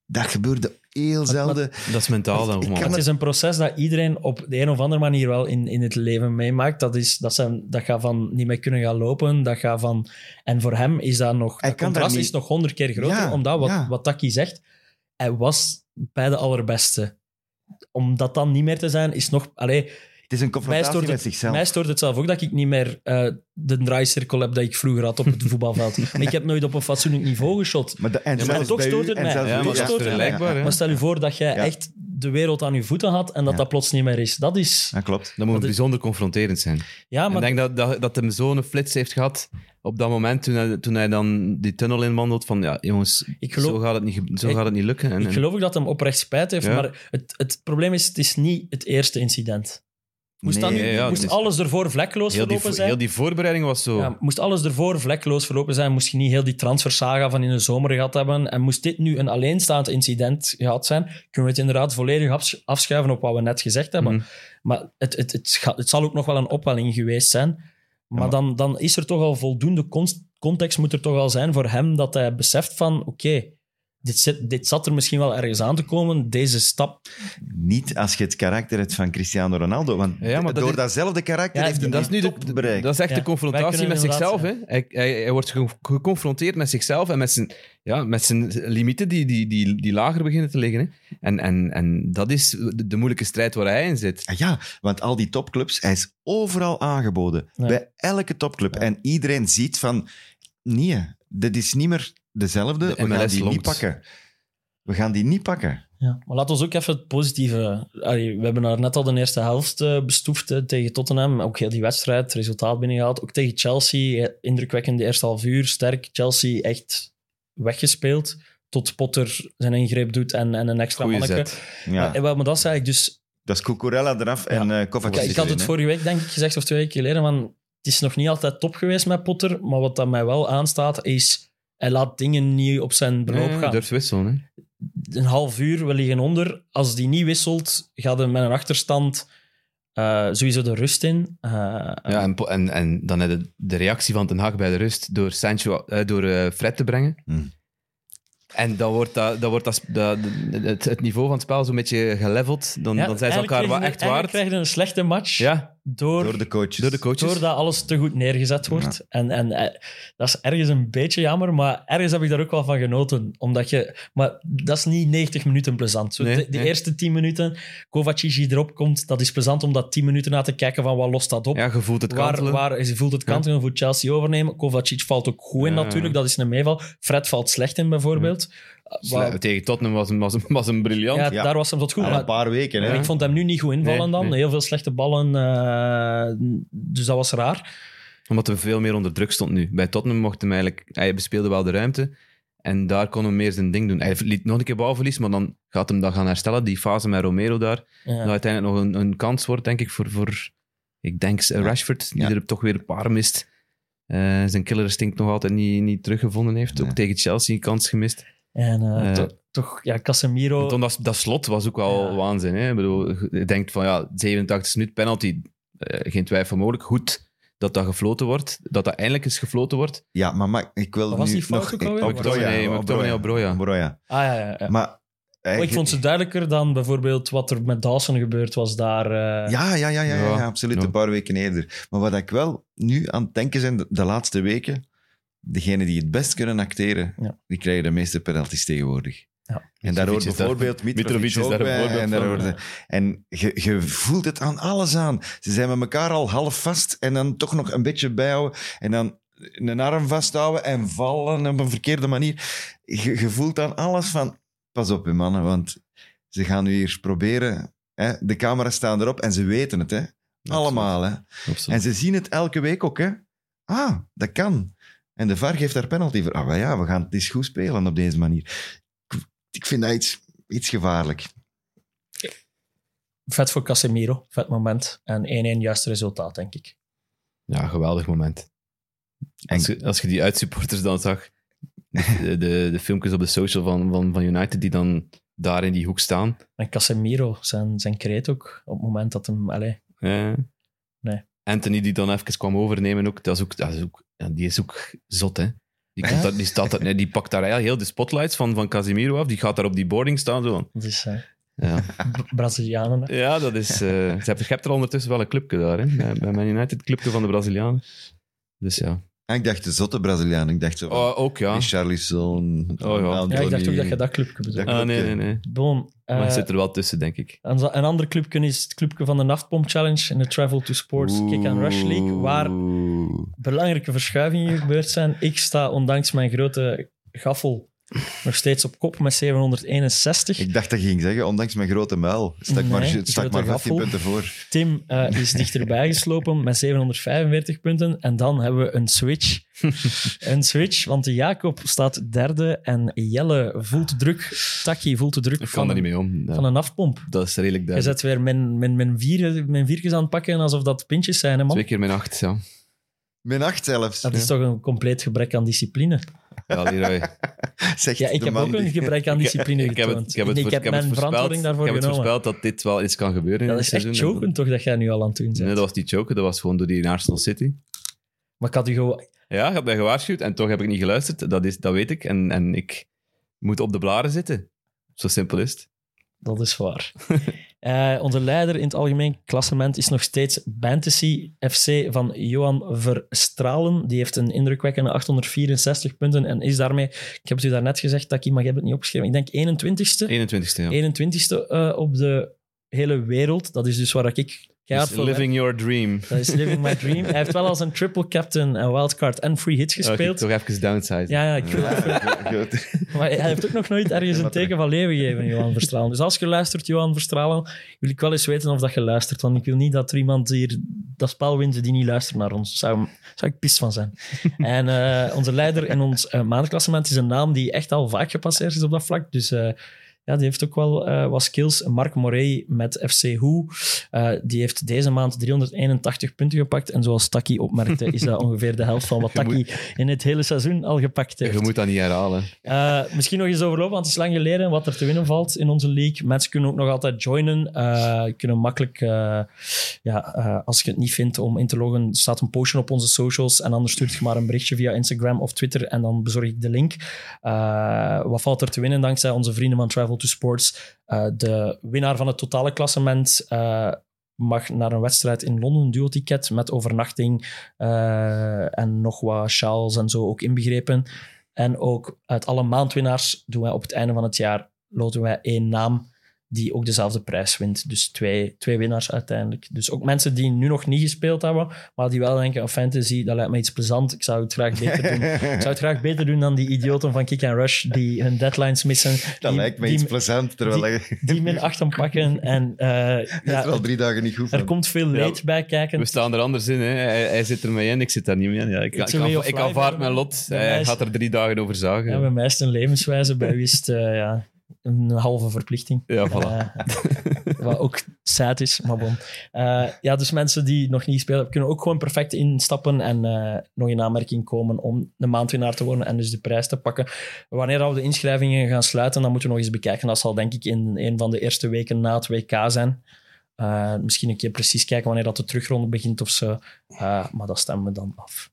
dat gebeurde heel zelden. Dat is mentaal dan. Man. kan Het is een proces dat iedereen op de een of andere manier wel in, in het leven meemaakt. Dat, is, dat, zijn, dat gaat van niet meer kunnen gaan lopen. Dat gaat van, en voor hem is dat nog... Hij Het kan contrast is nog honderd keer groter. Ja, omdat, wat, ja. wat Taki zegt, hij was bij de allerbeste. Om dat dan niet meer te zijn, is nog... Allee, Het is een mij confrontatie stoort, met het, zichzelf. mij stoort het zelf ook dat ik niet meer eh, de draaicirkel heb dat ik vroeger had op het [laughs] voetbalveld. ik heb nooit op een fatsoenlijk niveau geschot. Maar, de, en maar toch stoot het en mij. Ja, maar dat stoort het. Maar stel je voor dat jij Ja. echt de wereld aan je voeten had en dat Ja. dat plots niet meer is. Dat is... Ja, klopt. Dat moet Dat is- bijzonder confronterend zijn. Ja, Ik maar denk dat, dat, dat hem zo'n flits heeft gehad op dat moment toen hij, toen hij dan die tunnel inwandelt van ja, jongens, Ik geloof- zo, gaat het niet, zo Ik- gaat het niet lukken. En, ik geloof ook dat hem oprecht spijt heeft. Ja. Maar het, het probleem is, het is niet het eerste incident. Moest, Nee, nu- ja, moest is- alles ervoor vlekloos heel, verlopen zijn? heel die voorbereiding was zo. Ja, moest alles ervoor vlekloos verlopen zijn, moest je niet heel die transfersaga van in de zomer gehad hebben. En moest dit nu een alleenstaand incident gehad zijn, kunnen we het inderdaad volledig afs- afschuiven op wat we net gezegd hebben. Mhm. Maar het, het, het, zal ook nog wel een opwelling geweest zijn. Maar, maar- dan, dan is er toch al voldoende context moet er toch al zijn voor hem dat hij beseft van oké, dit, zit- dit zat er misschien wel ergens aan te komen, deze stap. Niet als je het karakter hebt van Cristiano Ronaldo. Want Ja, maar dat door is- datzelfde karakter Ja, heeft hij dat is nu de, bereikt. dat is echt Ja, de confrontatie met zichzelf. Hè? Hij, hij, hij wordt ge- geconfronteerd met zichzelf en met zijn, ja, met zijn limieten die, die, die, die lager beginnen te liggen. Hè? En, en, en dat is de, de moeilijke strijd waar hij in zit. Ah Ja, want al die topclubs, hij is overal aangeboden. Ja. Bij elke topclub. En iedereen ziet van, nee, dit is niet meer dezelfde. De We gaan die niet pakken. We gaan die niet pakken. Ja. Maar laten we ook even het positieve... Allee, we hebben daar net al de eerste helft eh, bestoefd hè, tegen Tottenham. Ook heel die wedstrijd, het resultaat binnengehaald. Ook tegen Chelsea, eh, indrukwekkend de eerste half uur. Sterk, Chelsea echt weggespeeld. Tot Potter zijn ingreep doet en, en een extra Goeie manneke. zet. Ja, wel, maar dat zei ik dus... dat is Cucurella eraf en eh Kovacic Kijk, ik had het vorige week denk ik gezegd, of twee weken geleden, van het is nog niet altijd top geweest met Potter, maar wat dat mij wel aanstaat is... Hij laat dingen niet op zijn beloop gaan. durft wisselen. Hè? een half uur, we liggen onder. Als die niet wisselt, gaat hij met een achterstand eh, sowieso de rust in. Eh, Ja, en, po- en, en dan heb je de reactie van Ten Hag bij de rust door, Sancho, eh, door eh, Fred te brengen. Hmm. En dan wordt, dat, dan wordt dat, dat, het, het niveau van het spel zo'n beetje geleveld. Dan, ja, dan zijn ze elkaar wel echt waard. krijg je een slechte match Ja, door, Door de coaches. door de coaches. doordat alles te goed neergezet wordt. En, en eh, dat is ergens een beetje jammer, maar ergens heb ik daar ook wel van genoten. Omdat je, maar dat is niet 90 minuten plezant. Zo Nee, de, de nee. eerste 10 minuten, Kovacic die erop komt, dat is plezant om dat 10 minuten na te kijken van wat lost dat op. ja, je voelt het Waar, kantelen. waar, je voelt het kantelen, je voelt Chelsea overnemen. Kovacic valt ook goed in Ja. natuurlijk, dat is een meeval. Fred valt slecht in bijvoorbeeld. Waar- Tegen Tottenham was hem, was hem, was hem briljant. ja, Ja. daar was hem tot goed. Een paar weken. Hè. ik vond hem nu niet goed invallen Nee, dan. nee. Heel veel slechte ballen. eh, dus dat was raar. Omdat hij veel meer onder druk stond nu. Bij Tottenham mocht hem eigenlijk... Hij bespeelde wel de ruimte. En daar kon hij meer zijn ding doen. Hij liet nog een keer balverlies, maar dan gaat hem dat gaan herstellen. Die fase met Romero daar. Ja. Dat uiteindelijk nog een, een kans wordt, denk ik, voor, voor ik denk, Rashford, die Ja. er toch weer een paar mist. Eh, zijn killer instinct nog altijd niet, niet teruggevonden heeft. Ook tegen Chelsea een kans gemist. En eh, Eh. to- toch, ja, Casemiro. En toen dat, dat slot was ook wel Ja. waanzin. Hè? Ik bedoel, je denkt van ja, 87 minuut penalty, eh, geen twijfel mogelijk. Goed dat dat gefloten wordt, dat dat eindelijk eens gefloten wordt. Ja, maar, maar ik wil Wat was nu die fout nog... ook alweer? Op Broja, Nee, op Broja. Broja. Ah ja, ja, ja. Maar... Oh, ik vond ze duidelijker dan bijvoorbeeld wat er met Dawson gebeurd was daar. eh, Ja, ja, ja, ja, ja, absoluut. Ja. Een paar weken eerder. Maar wat ik wel nu aan het denken zijn, de, de laatste weken, degenen die het best kunnen acteren, Ja. die krijgen de meeste penalties tegenwoordig. Ja. En daar hoort bijvoorbeeld Mitrovic, ook bij. En, daar van, hoort- ja. en je, je voelt het aan alles aan. Ze zijn met elkaar al half vast en dan toch nog een beetje bijhouden. En dan een arm vasthouden en vallen op een verkeerde manier. Je, je voelt aan alles van, pas op hè, mannen, want ze gaan nu hier proberen. Hè? De camera's staan erop en ze weten het. Hè? Allemaal. Hè? Absoluut. En ze zien het elke week ook. Hè? Ah, dat kan. En de VAR geeft daar penalty voor. Ah, maar ja, we gaan het eens goed spelen op deze manier. Ik, ik vind dat iets, iets gevaarlijk. Vet voor Casemiro, vet moment. En 1-1 juiste resultaat, denk ik. Ja, geweldig moment. En- Als je, als je die uitsupporters dan zag, de, [laughs] de, de filmpjes op de social van, van, van United die dan daar in die hoek staan. En Casemiro, zijn, zijn kreet ook, op het moment dat hem... Allee, Eh, Nee. Anthony die dan even kwam overnemen ook, dat is ook, dat is ook ja, die is ook zot, hè. Die, komt daar- die, staat daar, nee, die pakt daar eigenlijk heel de spotlights van, van Casemiro af. Die gaat daar op die boarding staan. Zo. Dat is eh, Ja. Bra- Brazilianen. hè. ja, dat is... eh ze hebben, je hebt er ondertussen wel een clubje daar, hè? Bij, bij Man United, het clubje van de Brazilianen. Dus ja. Ah, ik dacht de zotte Braziliaan. Ik dacht zo van Oh, ook, ja. Richarlison, Oh, ja. Ik dacht ook dat je dat clubje bedoelde. Dat- Ah, nee, nee, nee. Bon, eh, Maar het zit er wel tussen, denk ik. een, een ander clubje is het clubje van de Naftpomp Challenge in de Travel to Sports Kick and Rush League, waar Oeh. belangrijke verschuivingen gebeurd zijn. Ik sta ondanks mijn grote gaffel nog steeds op kop met 761. Ik dacht dat je ging zeggen, ondanks mijn grote muil, stak Nee, maar, stak maar 15 gaffel. punten voor. Tim eh, is dichterbij geslopen met 745 punten. En dan hebben we een switch. een switch, want de Jacob staat derde en Jelle voelt de druk. Taki voelt de druk Ik kan van, er niet een, mee om. Ja, van een afpomp. dat is redelijk Je duidelijk. zet weer mijn, mijn, mijn, vier, mijn viertjes aan het pakken alsof dat pintjes zijn, hè man? Twee keer mijn acht, ja. Min 8 zelfs. Dat is toch een compleet gebrek aan discipline. Ja, Leroy. [laughs] Zegt Ja, ik heb ook een gebrek aan discipline ik heb het, getoond. ik heb het, ik heb ik heb mijn voorspeld, verantwoording daarvoor ik heb het genomen. voorspeld dat dit wel iets kan gebeuren in Dat is echt choken toch dat jij nu al aan het doen bent. Nee, dat was niet choken, dat was gewoon door die in Arsenal City. Maar ik had u gewoon... Ja, je hebt mij gewaarschuwd en toch heb ik niet geluisterd. Dat, is, dat weet ik. En, en ik moet op de blaren zitten. Zo simpel is het. Dat is waar. [laughs] Eh, onze leider in het algemeen klassement is nog steeds Fantasy FC van Johan Verstralen. Die heeft een indrukwekkende 864 punten en is daarmee, ik heb het u daarnet gezegd, Taki, maar je hebt het niet opgeschreven, ik denk 21ste, 21ste, ja. 21ste eh, op de hele wereld. Dat is dus waar ik keihard Dus living your dream. Dat is living my dream. Hij heeft wel als een triple captain, een wildcard en free hits Oké, gespeeld. toch even downside. Ja, ja, Goed. [laughs] maar hij heeft ook nog nooit ergens een teken van leven gegeven, Johan Verstralen. Dus als je luistert, Johan Verstralen, wil ik wel eens weten of dat je luistert. Want ik wil niet dat er iemand hier dat spel wint die niet luistert naar ons. Daar zou, zou ik pist van zijn. [laughs] en eh, onze leider in ons uh, maandklassement is een naam die echt al vaak gepasseerd is op dat vlak. Dus eh, ja, die heeft ook wel eh, wat skills. Mark Morey met FC Hoe. Uh, die heeft deze maand 381 punten gepakt. En zoals Taki opmerkte, is dat [laughs] ongeveer de helft van wat Taki moet... in het hele seizoen al gepakt heeft. Je moet dat niet herhalen. Uh, misschien nog eens overlopen, want het is lang geleden wat er te winnen valt in onze league. Mensen kunnen ook nog altijd joinen. Kunnen makkelijk, ja, als je het niet vindt om in te loggen, staat een postje op onze socials. En anders stuurt je maar een berichtje via Instagram of Twitter en dan bezorg ik de link. Wat valt er te winnen dankzij onze vrienden van Travel to Sports? Uh, de winnaar van het totale klassement uh, mag naar een wedstrijd in Londen, een duo-ticket met overnachting uh, en nog wat sjaals en zo ook inbegrepen. En ook uit alle maandwinnaars doen wij op het einde van het jaar loten wij één naam die ook dezelfde prijs wint. Dus twee, twee winnaars uiteindelijk. Dus ook mensen die nu nog niet gespeeld hebben, maar die wel denken, oh, fantasy, dat lijkt me iets plezant. Ik zou het graag beter doen. [laughs] Ik zou het graag beter doen dan die idioten van Kick and Rush die hun deadlines missen. [laughs] Dat die, lijkt me die, iets plezant. Terwijl die, die min 8 pakken. En, uh, [laughs] ja, er al drie dagen niet goed van. Er komt veel leed ja, bij kijken. We staan er anders in. Hè. Hij, hij, zit er mee in, ik zit daar niet mee in. Ja, ik, ik, ik, ik aanvaard mijn lot. Hij is, gaat er drie dagen over zagen. Ja, bij mij is het een levenswijze, bij wie is het... Uh, ja, een halve verplichting. Ja, voilà. Uh, [laughs] wat ook sad is, maar bon. Uh, ja, dus mensen die nog niet spelen, kunnen ook gewoon perfect instappen en uh, nog in aanmerking komen om de maandwinnaar te worden en dus de prijs te pakken. Wanneer we de inschrijvingen gaan sluiten, dan moeten we nog eens bekijken. Dat zal denk ik in een van de eerste weken na het WK zijn. Uh, misschien een keer precies kijken wanneer dat de terugronde begint of zo. maar dat stemmen we dan af.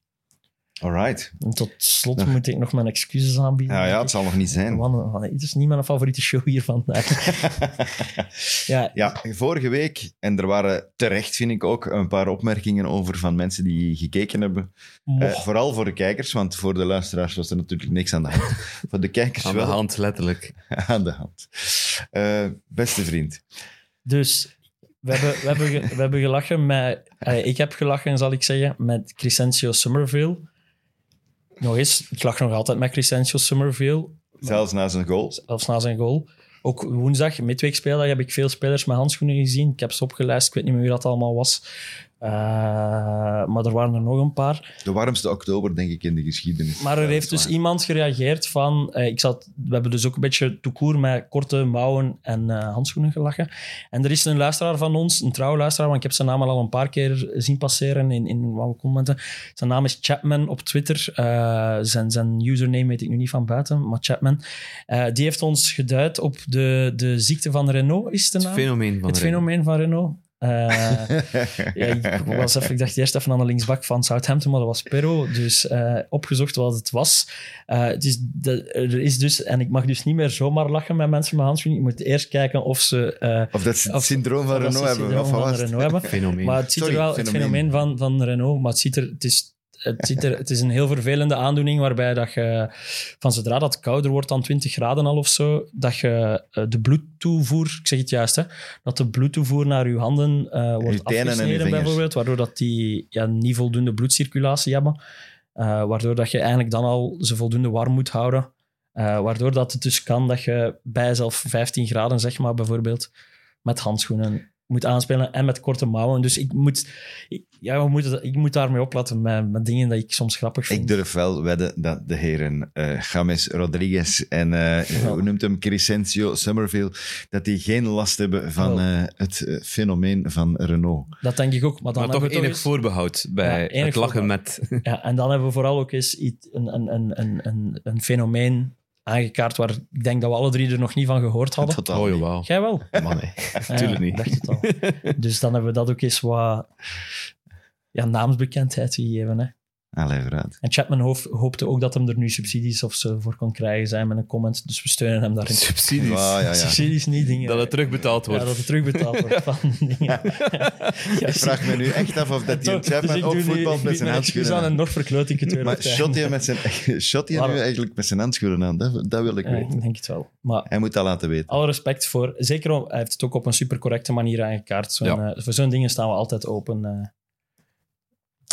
Alright. En tot slot moet ik nog mijn excuses aanbieden. Ja, ja het zal nog niet zijn. Man, het is niet mijn favoriete show hier vandaag. [laughs] ja. ja, vorige week, en er waren terecht, vind ik ook, een paar opmerkingen over van mensen die gekeken hebben. Uh, vooral voor de kijkers, want voor de luisteraars was er natuurlijk niks aan de hand. [laughs] voor de kijkers aan wel. de hand, letterlijk. [laughs] aan de hand. Uh, beste vriend. Dus we hebben, we hebben, we hebben gelachen met... Uh, ik heb gelachen, zal ik zeggen, met Crescencio Somerville. Nog eens, ik lach nog altijd met Crescencio Somerville. Zelfs na zijn goal. Zelfs na zijn goal. Ook woensdag, midweekspeeldag, heb ik veel spelers met handschoenen gezien. Ik heb ze opgelijst, ik weet niet meer wie dat allemaal was. Uh, maar er waren er nog een paar. De warmste oktober, denk ik, in de geschiedenis. Maar er heeft dus waar. iemand gereageerd van... Uh, ik zat, we hebben dus ook een beetje toekoer met korte mouwen en uh, handschoenen gelachen. En er is een luisteraar van ons, een trouwe luisteraar, want ik heb zijn naam al een paar keer zien passeren in, in wat commenten. Zijn naam is Chapman op Twitter. Uh, zijn, zijn username weet ik nu niet van buiten, maar Chapman. Uh, die heeft ons geduid op de, de ziekte van Renault, is de naam? Het fenomeen van Het Renault. fenomeen van Renault. Eh, [laughs] ja, ik, was even, ik dacht eerst even aan de linksbak van Southampton, maar dat was Perro. Dus eh, opgezocht wat het was. Eh, het is de, er is dus, en ik mag dus niet meer zomaar lachen met mensen met handschoenen. Je moet eerst kijken of ze... eh, Of dat ze het syndroom van Renault het hebben. Of van was het? Renault hebben. [laughs] Fenomeen. Maar het ziet Sorry, er wel, het fenomeen. fenomeen van, van Renault, maar het, ziet er, het, is, het, ziet er, het is een heel vervelende aandoening waarbij dat je, van zodra dat kouder wordt dan 20 graden al of zo, dat je eh, de bloedtoevoer, ik zeg het juist, hè, dat de bloedtoevoer naar je handen eh, wordt afgesneden bijvoorbeeld, waardoor dat die ja, niet voldoende bloedcirculatie hebben, Eh, waardoor dat je eigenlijk dan al ze voldoende warm moet houden. Waardoor dat het dus kan dat je bij zelf 15 graden, zeg maar, bijvoorbeeld, met handschoenen moet aanspelen en met korte mouwen. Dus ik moet, ik, ja, we moeten, ik moet daarmee opletten met, met dingen dat ik soms grappig vind. Ik durf wel wedden dat de heren eh James Rodriguez en eh, Ja. hoe noemt hem Crescencio Summerville, dat die geen last hebben van Oh. eh, het fenomeen van Renault. Dat denk ik ook. Maar dan Maar toch enig eens- voorbehoud bij Ja, enig het lachen met... Ja, en dan hebben we vooral ook eens iets, een, een, een, een, een, een fenomeen aangekaart waar ik denk dat we alle drie er nog niet van gehoord hadden. Totaal Oh, jawel. Jij wel? Man, nee. [laughs] Ja, Tuurlijk niet. dacht het al. Dus dan hebben we dat ook eens wat ja, naamsbekendheid gegeven. Hè. Allee, vooruit. En Chapman hoop- hoopte ook dat hem er nu subsidies of zo voor kon krijgen zijn met een comment. Dus we steunen hem daarin. Subsidies. Ah, ja, ja. Subsidies niet dingen. Dat het terugbetaald ja, wordt. dat het terugbetaald wordt [laughs] van dingen. [laughs] Ik vraag me nu echt af of dat die Toch, dus Chapman ik ook ik met zijn handschoenen aan aan. en nog verkloot ik het weer. Maar shot hij, met zijn, [laughs] shot hij nu eigenlijk met zijn handschoenen aan? Dat, dat wil ik Ja, weten. ik denk het wel. Maar Hij moet dat laten weten. alle respect voor... Zeker, om- hij heeft het ook op een supercorrecte manier aangekaart. Ja. eh, voor zo'n dingen staan we altijd open eh,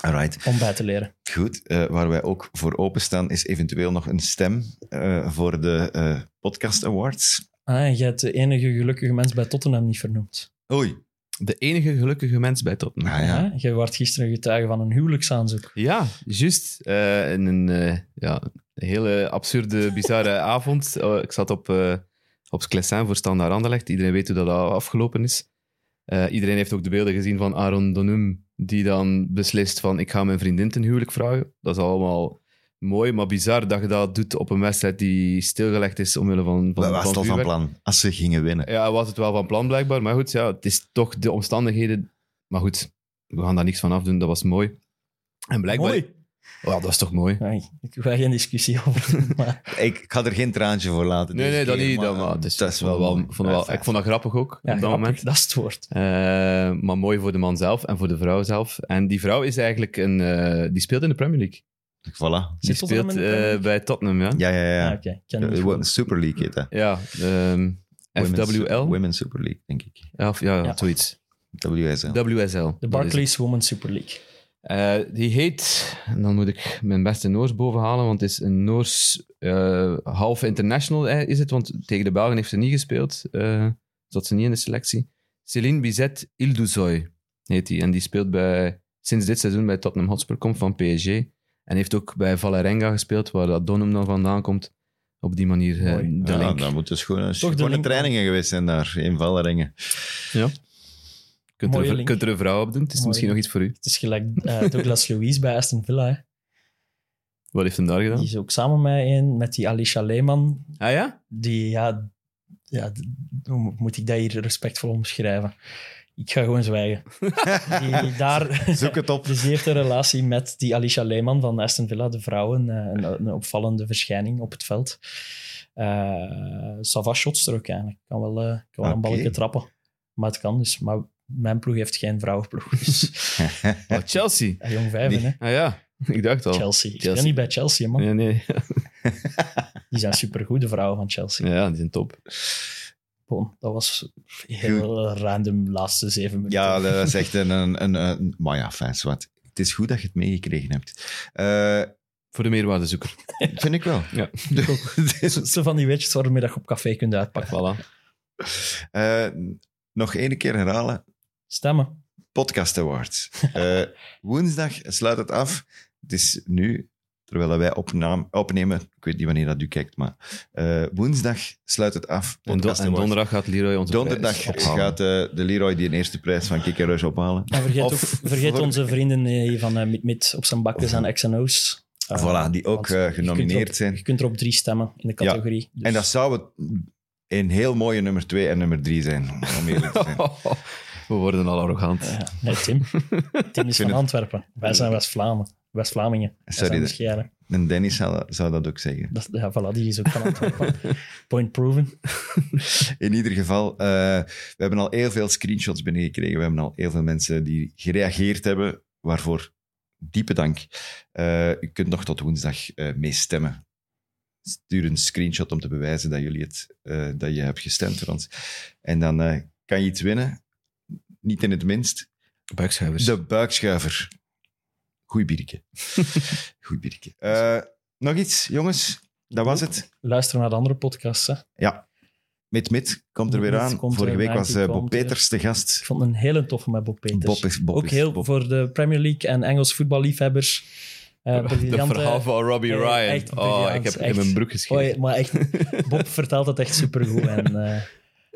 Alright. om bij te leren. Goed, eh, waar wij ook voor openstaan is eventueel nog een stem eh, voor de eh, Podcast Awards. Ah, en jij hebt de enige gelukkige mens bij Tottenham niet vernoemd. Oei. De enige gelukkige mens bij Tottenham. Nou ja. Ah, jij werd gisteren getuige van een huwelijksaanzoek. Ja, juist. Eh, in een eh, ja, een hele absurde, bizarre [laughs] avond. Eh, ik zat op, eh op Sclessin voor Standaard Anderlecht. Iedereen weet hoe dat afgelopen is. Eh, iedereen heeft ook de beelden gezien van Aaron Donum, die dan beslist van ik ga mijn vriendin ten huwelijk vragen. Dat is allemaal mooi, maar bizar dat je dat doet op een wedstrijd die stilgelegd is omwille van, van, Wat was van het al van plan? Als ze gingen winnen. Ja, was het wel van plan blijkbaar. Maar goed, ja, het is toch de omstandigheden. Maar goed, we gaan daar niks van afdoen. Dat was mooi. En blijkbaar... Mooi. Dat was toch mooi? [laughs] Nee, ik wil daar geen discussie over. [laughs] Maar, Ik, ik ga er geen traantje voor laten. Nee, nee, dat niet. Dat, maar het is, dat is wel, wel, vond wel, ik vond dat grappig ook, ja, op dat grappig, moment. dat is het woord. Eh, maar mooi voor de man zelf en voor de vrouw zelf. En die vrouw is eigenlijk een... eh, die speelt in de Premier League. Voilà. Die speelt eh, bij Tottenham, ja. Ja, ja, ja. Ah, Oké, ik ken De. Super League heet dat. Ja, ehm, Women's- FWL? Women's Super League, denk ik. Ja, of, ja, Ja. zoiets. WSL. WSL. De is Barclays Women's Super League. Eh, die heet, en dan moet ik mijn beste Noors bovenhalen, want het is een Noors eh, half international eh, is het, want tegen de Belgen heeft ze niet gespeeld. eh zat ze niet in de selectie. Céline Bizet Ilduzoy heet die. En die speelt bij, sinds dit seizoen bij Tottenham Hotspur, komt van PSG. En heeft ook bij Valerenga gespeeld, waar dat Donum dan vandaan komt. Op die manier eh, de ja, link. dat moeten schone, de schone link, trainingen geweest zijn daar in Vallerengen. Ja. Kunt, er, Mooie een- link. kunt er een vrouw op doen. Het is Mooie misschien nog iets voor u. Het is gelijk eh, Douglas [laughs] Luiz bij Aston Villa. Hè. Wat heeft hem daar gedaan? Die is ook samen met een, met die Alicia Lehman. Ah ja? Die, ja, ja, hoe moet ik dat hier respectvol omschrijven? Ik ga gewoon zwijgen. [laughs] Die, daar, Zoek het op. Dus [laughs] die heeft een relatie met die Alicia Lehman van Aston Villa, de vrouw. Een, eh, een, een opvallende verschijning op het veld. Uh, Sava shots er ook eigenlijk. Kan wel, eh, kan wel een balletje trappen. Maar het kan dus. Maar mijn ploeg heeft geen vrouwenploeg. Dus, [laughs] Oh, Chelsea. ja, jong vijven, hè. Ah ja, ik dacht al. Chelsea. Ik Chelsea. ben niet bij Chelsea, man. Nee, nee. [laughs] Die zijn supergoede vrouwen van Chelsea. Ja, die zijn top. Gewoon, dat was heel random laatste zeven minuten. Ja, dat is echt een... [laughs] een, een, een- maar ja, fijn, wat. Het is goed dat je het meegekregen hebt. Eh, Voor de meerwaardezoeker. vind ik wel. Ja. Is- Zo van die weetjes waarmee dat je op café kunt uitpakken. Voilà. Eh, nog één keer herhalen. Stemmen. Podcast Awards. Eh, [laughs] woensdag sluit het af. Het is nu, terwijl wij opnaam, opnemen, ik weet niet wanneer dat u kijkt, maar eh, woensdag sluit het af. En, do- donderdag gaat Leroy onze Donderdag gaat eh, de Leroy die een eerste prijs van Kikker ophalen. En vergeet, Of ook, vergeet onze vrienden van uh, Mit op zijn bakken zijn X&O's. Uh, Voilà, die ook genomineerd kunt erop- zijn. Je kunt er op drie stemmen in de categorie. Dus En dat zou het een heel mooie nummer 2 en nummer 3 zijn, om eerlijk te zijn. [laughs] We worden al arrogant. Ja, nee, Tim. [laughs] Tim is van het- Antwerpen. Wij zijn West-Vlamen. West-Vlamingen. Wij Sorry, zijn. En Dennis zou, zou dat ook zeggen. Dat, ja, voilà, die is ook van Antwerpen. [laughs] Point proven. In ieder geval, eh, we hebben al heel veel screenshots binnengekregen. We hebben al heel veel mensen die gereageerd hebben, waarvoor diepe dank. Eh, u kunt nog tot woensdag eh meestemmen. Stuur een screenshot om te bewijzen dat, jullie het, eh, dat je hebt gestemd voor ons. En dan eh, kan je iets winnen. Niet in het minst. Buikschuivers. De buikschuiver. Goeie bierke. [laughs] Goeie bierke. Eh, nog iets, jongens? Dat was het. Luister naar de andere podcasts. Hè. Ja. Mit Mit komt er weer aan. Vorige week was eh, Bob er. Peters de gast. Ik vond het een hele toffe met Bob Peters. Bob is, Bob ook is- heel Bob- voor de Premier League en Engels voetballiefhebbers. eh Dat briljante- verhaal van Robbie Ryan. echt oh, ik heb echt. in mijn broek Oh, geschreven. ja, maar echt, Bob vertelt het echt supergoed. En, eh,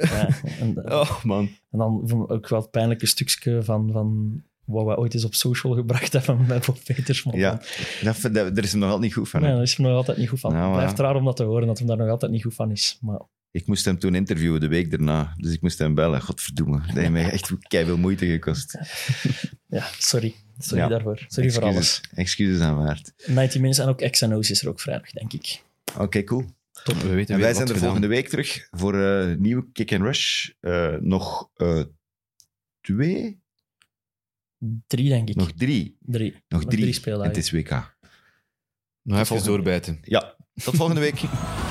ja, [laughs] en, Oh, man. en dan vond ik ook wel het pijnlijke stukje van, van wat we ooit eens op social gebracht hebben [laughs] met Bob Peters. Maar Ja, dat, dat, daar is hem nog altijd niet goed van. hè. Nee, daar is hem nog altijd niet goed van. Nou, het blijft ja. raar om dat te horen, dat hij daar nog altijd niet goed van is. Maar Ik moest hem toen interviewen de week daarna. Dus ik moest hem bellen. Godverdomme. Dat heeft mij echt keihard moeite gekost. [laughs] ja, sorry. Sorry Ja. daarvoor. Sorry voor alles. Excuses, excuses aanvaard. 90 Minutes en ook XNO's is er ook vrijdag, denk ik. Oké, cool. We weten En wij zijn er gedaan. volgende week terug voor een nieuwe Kick and Rush. Eh, nog eh, twee? Drie, denk ik. Nog drie. drie. Nog drie. speeldagen. Het is WK. Nog even volgende- doorbijten. Ja, tot volgende week. [laughs]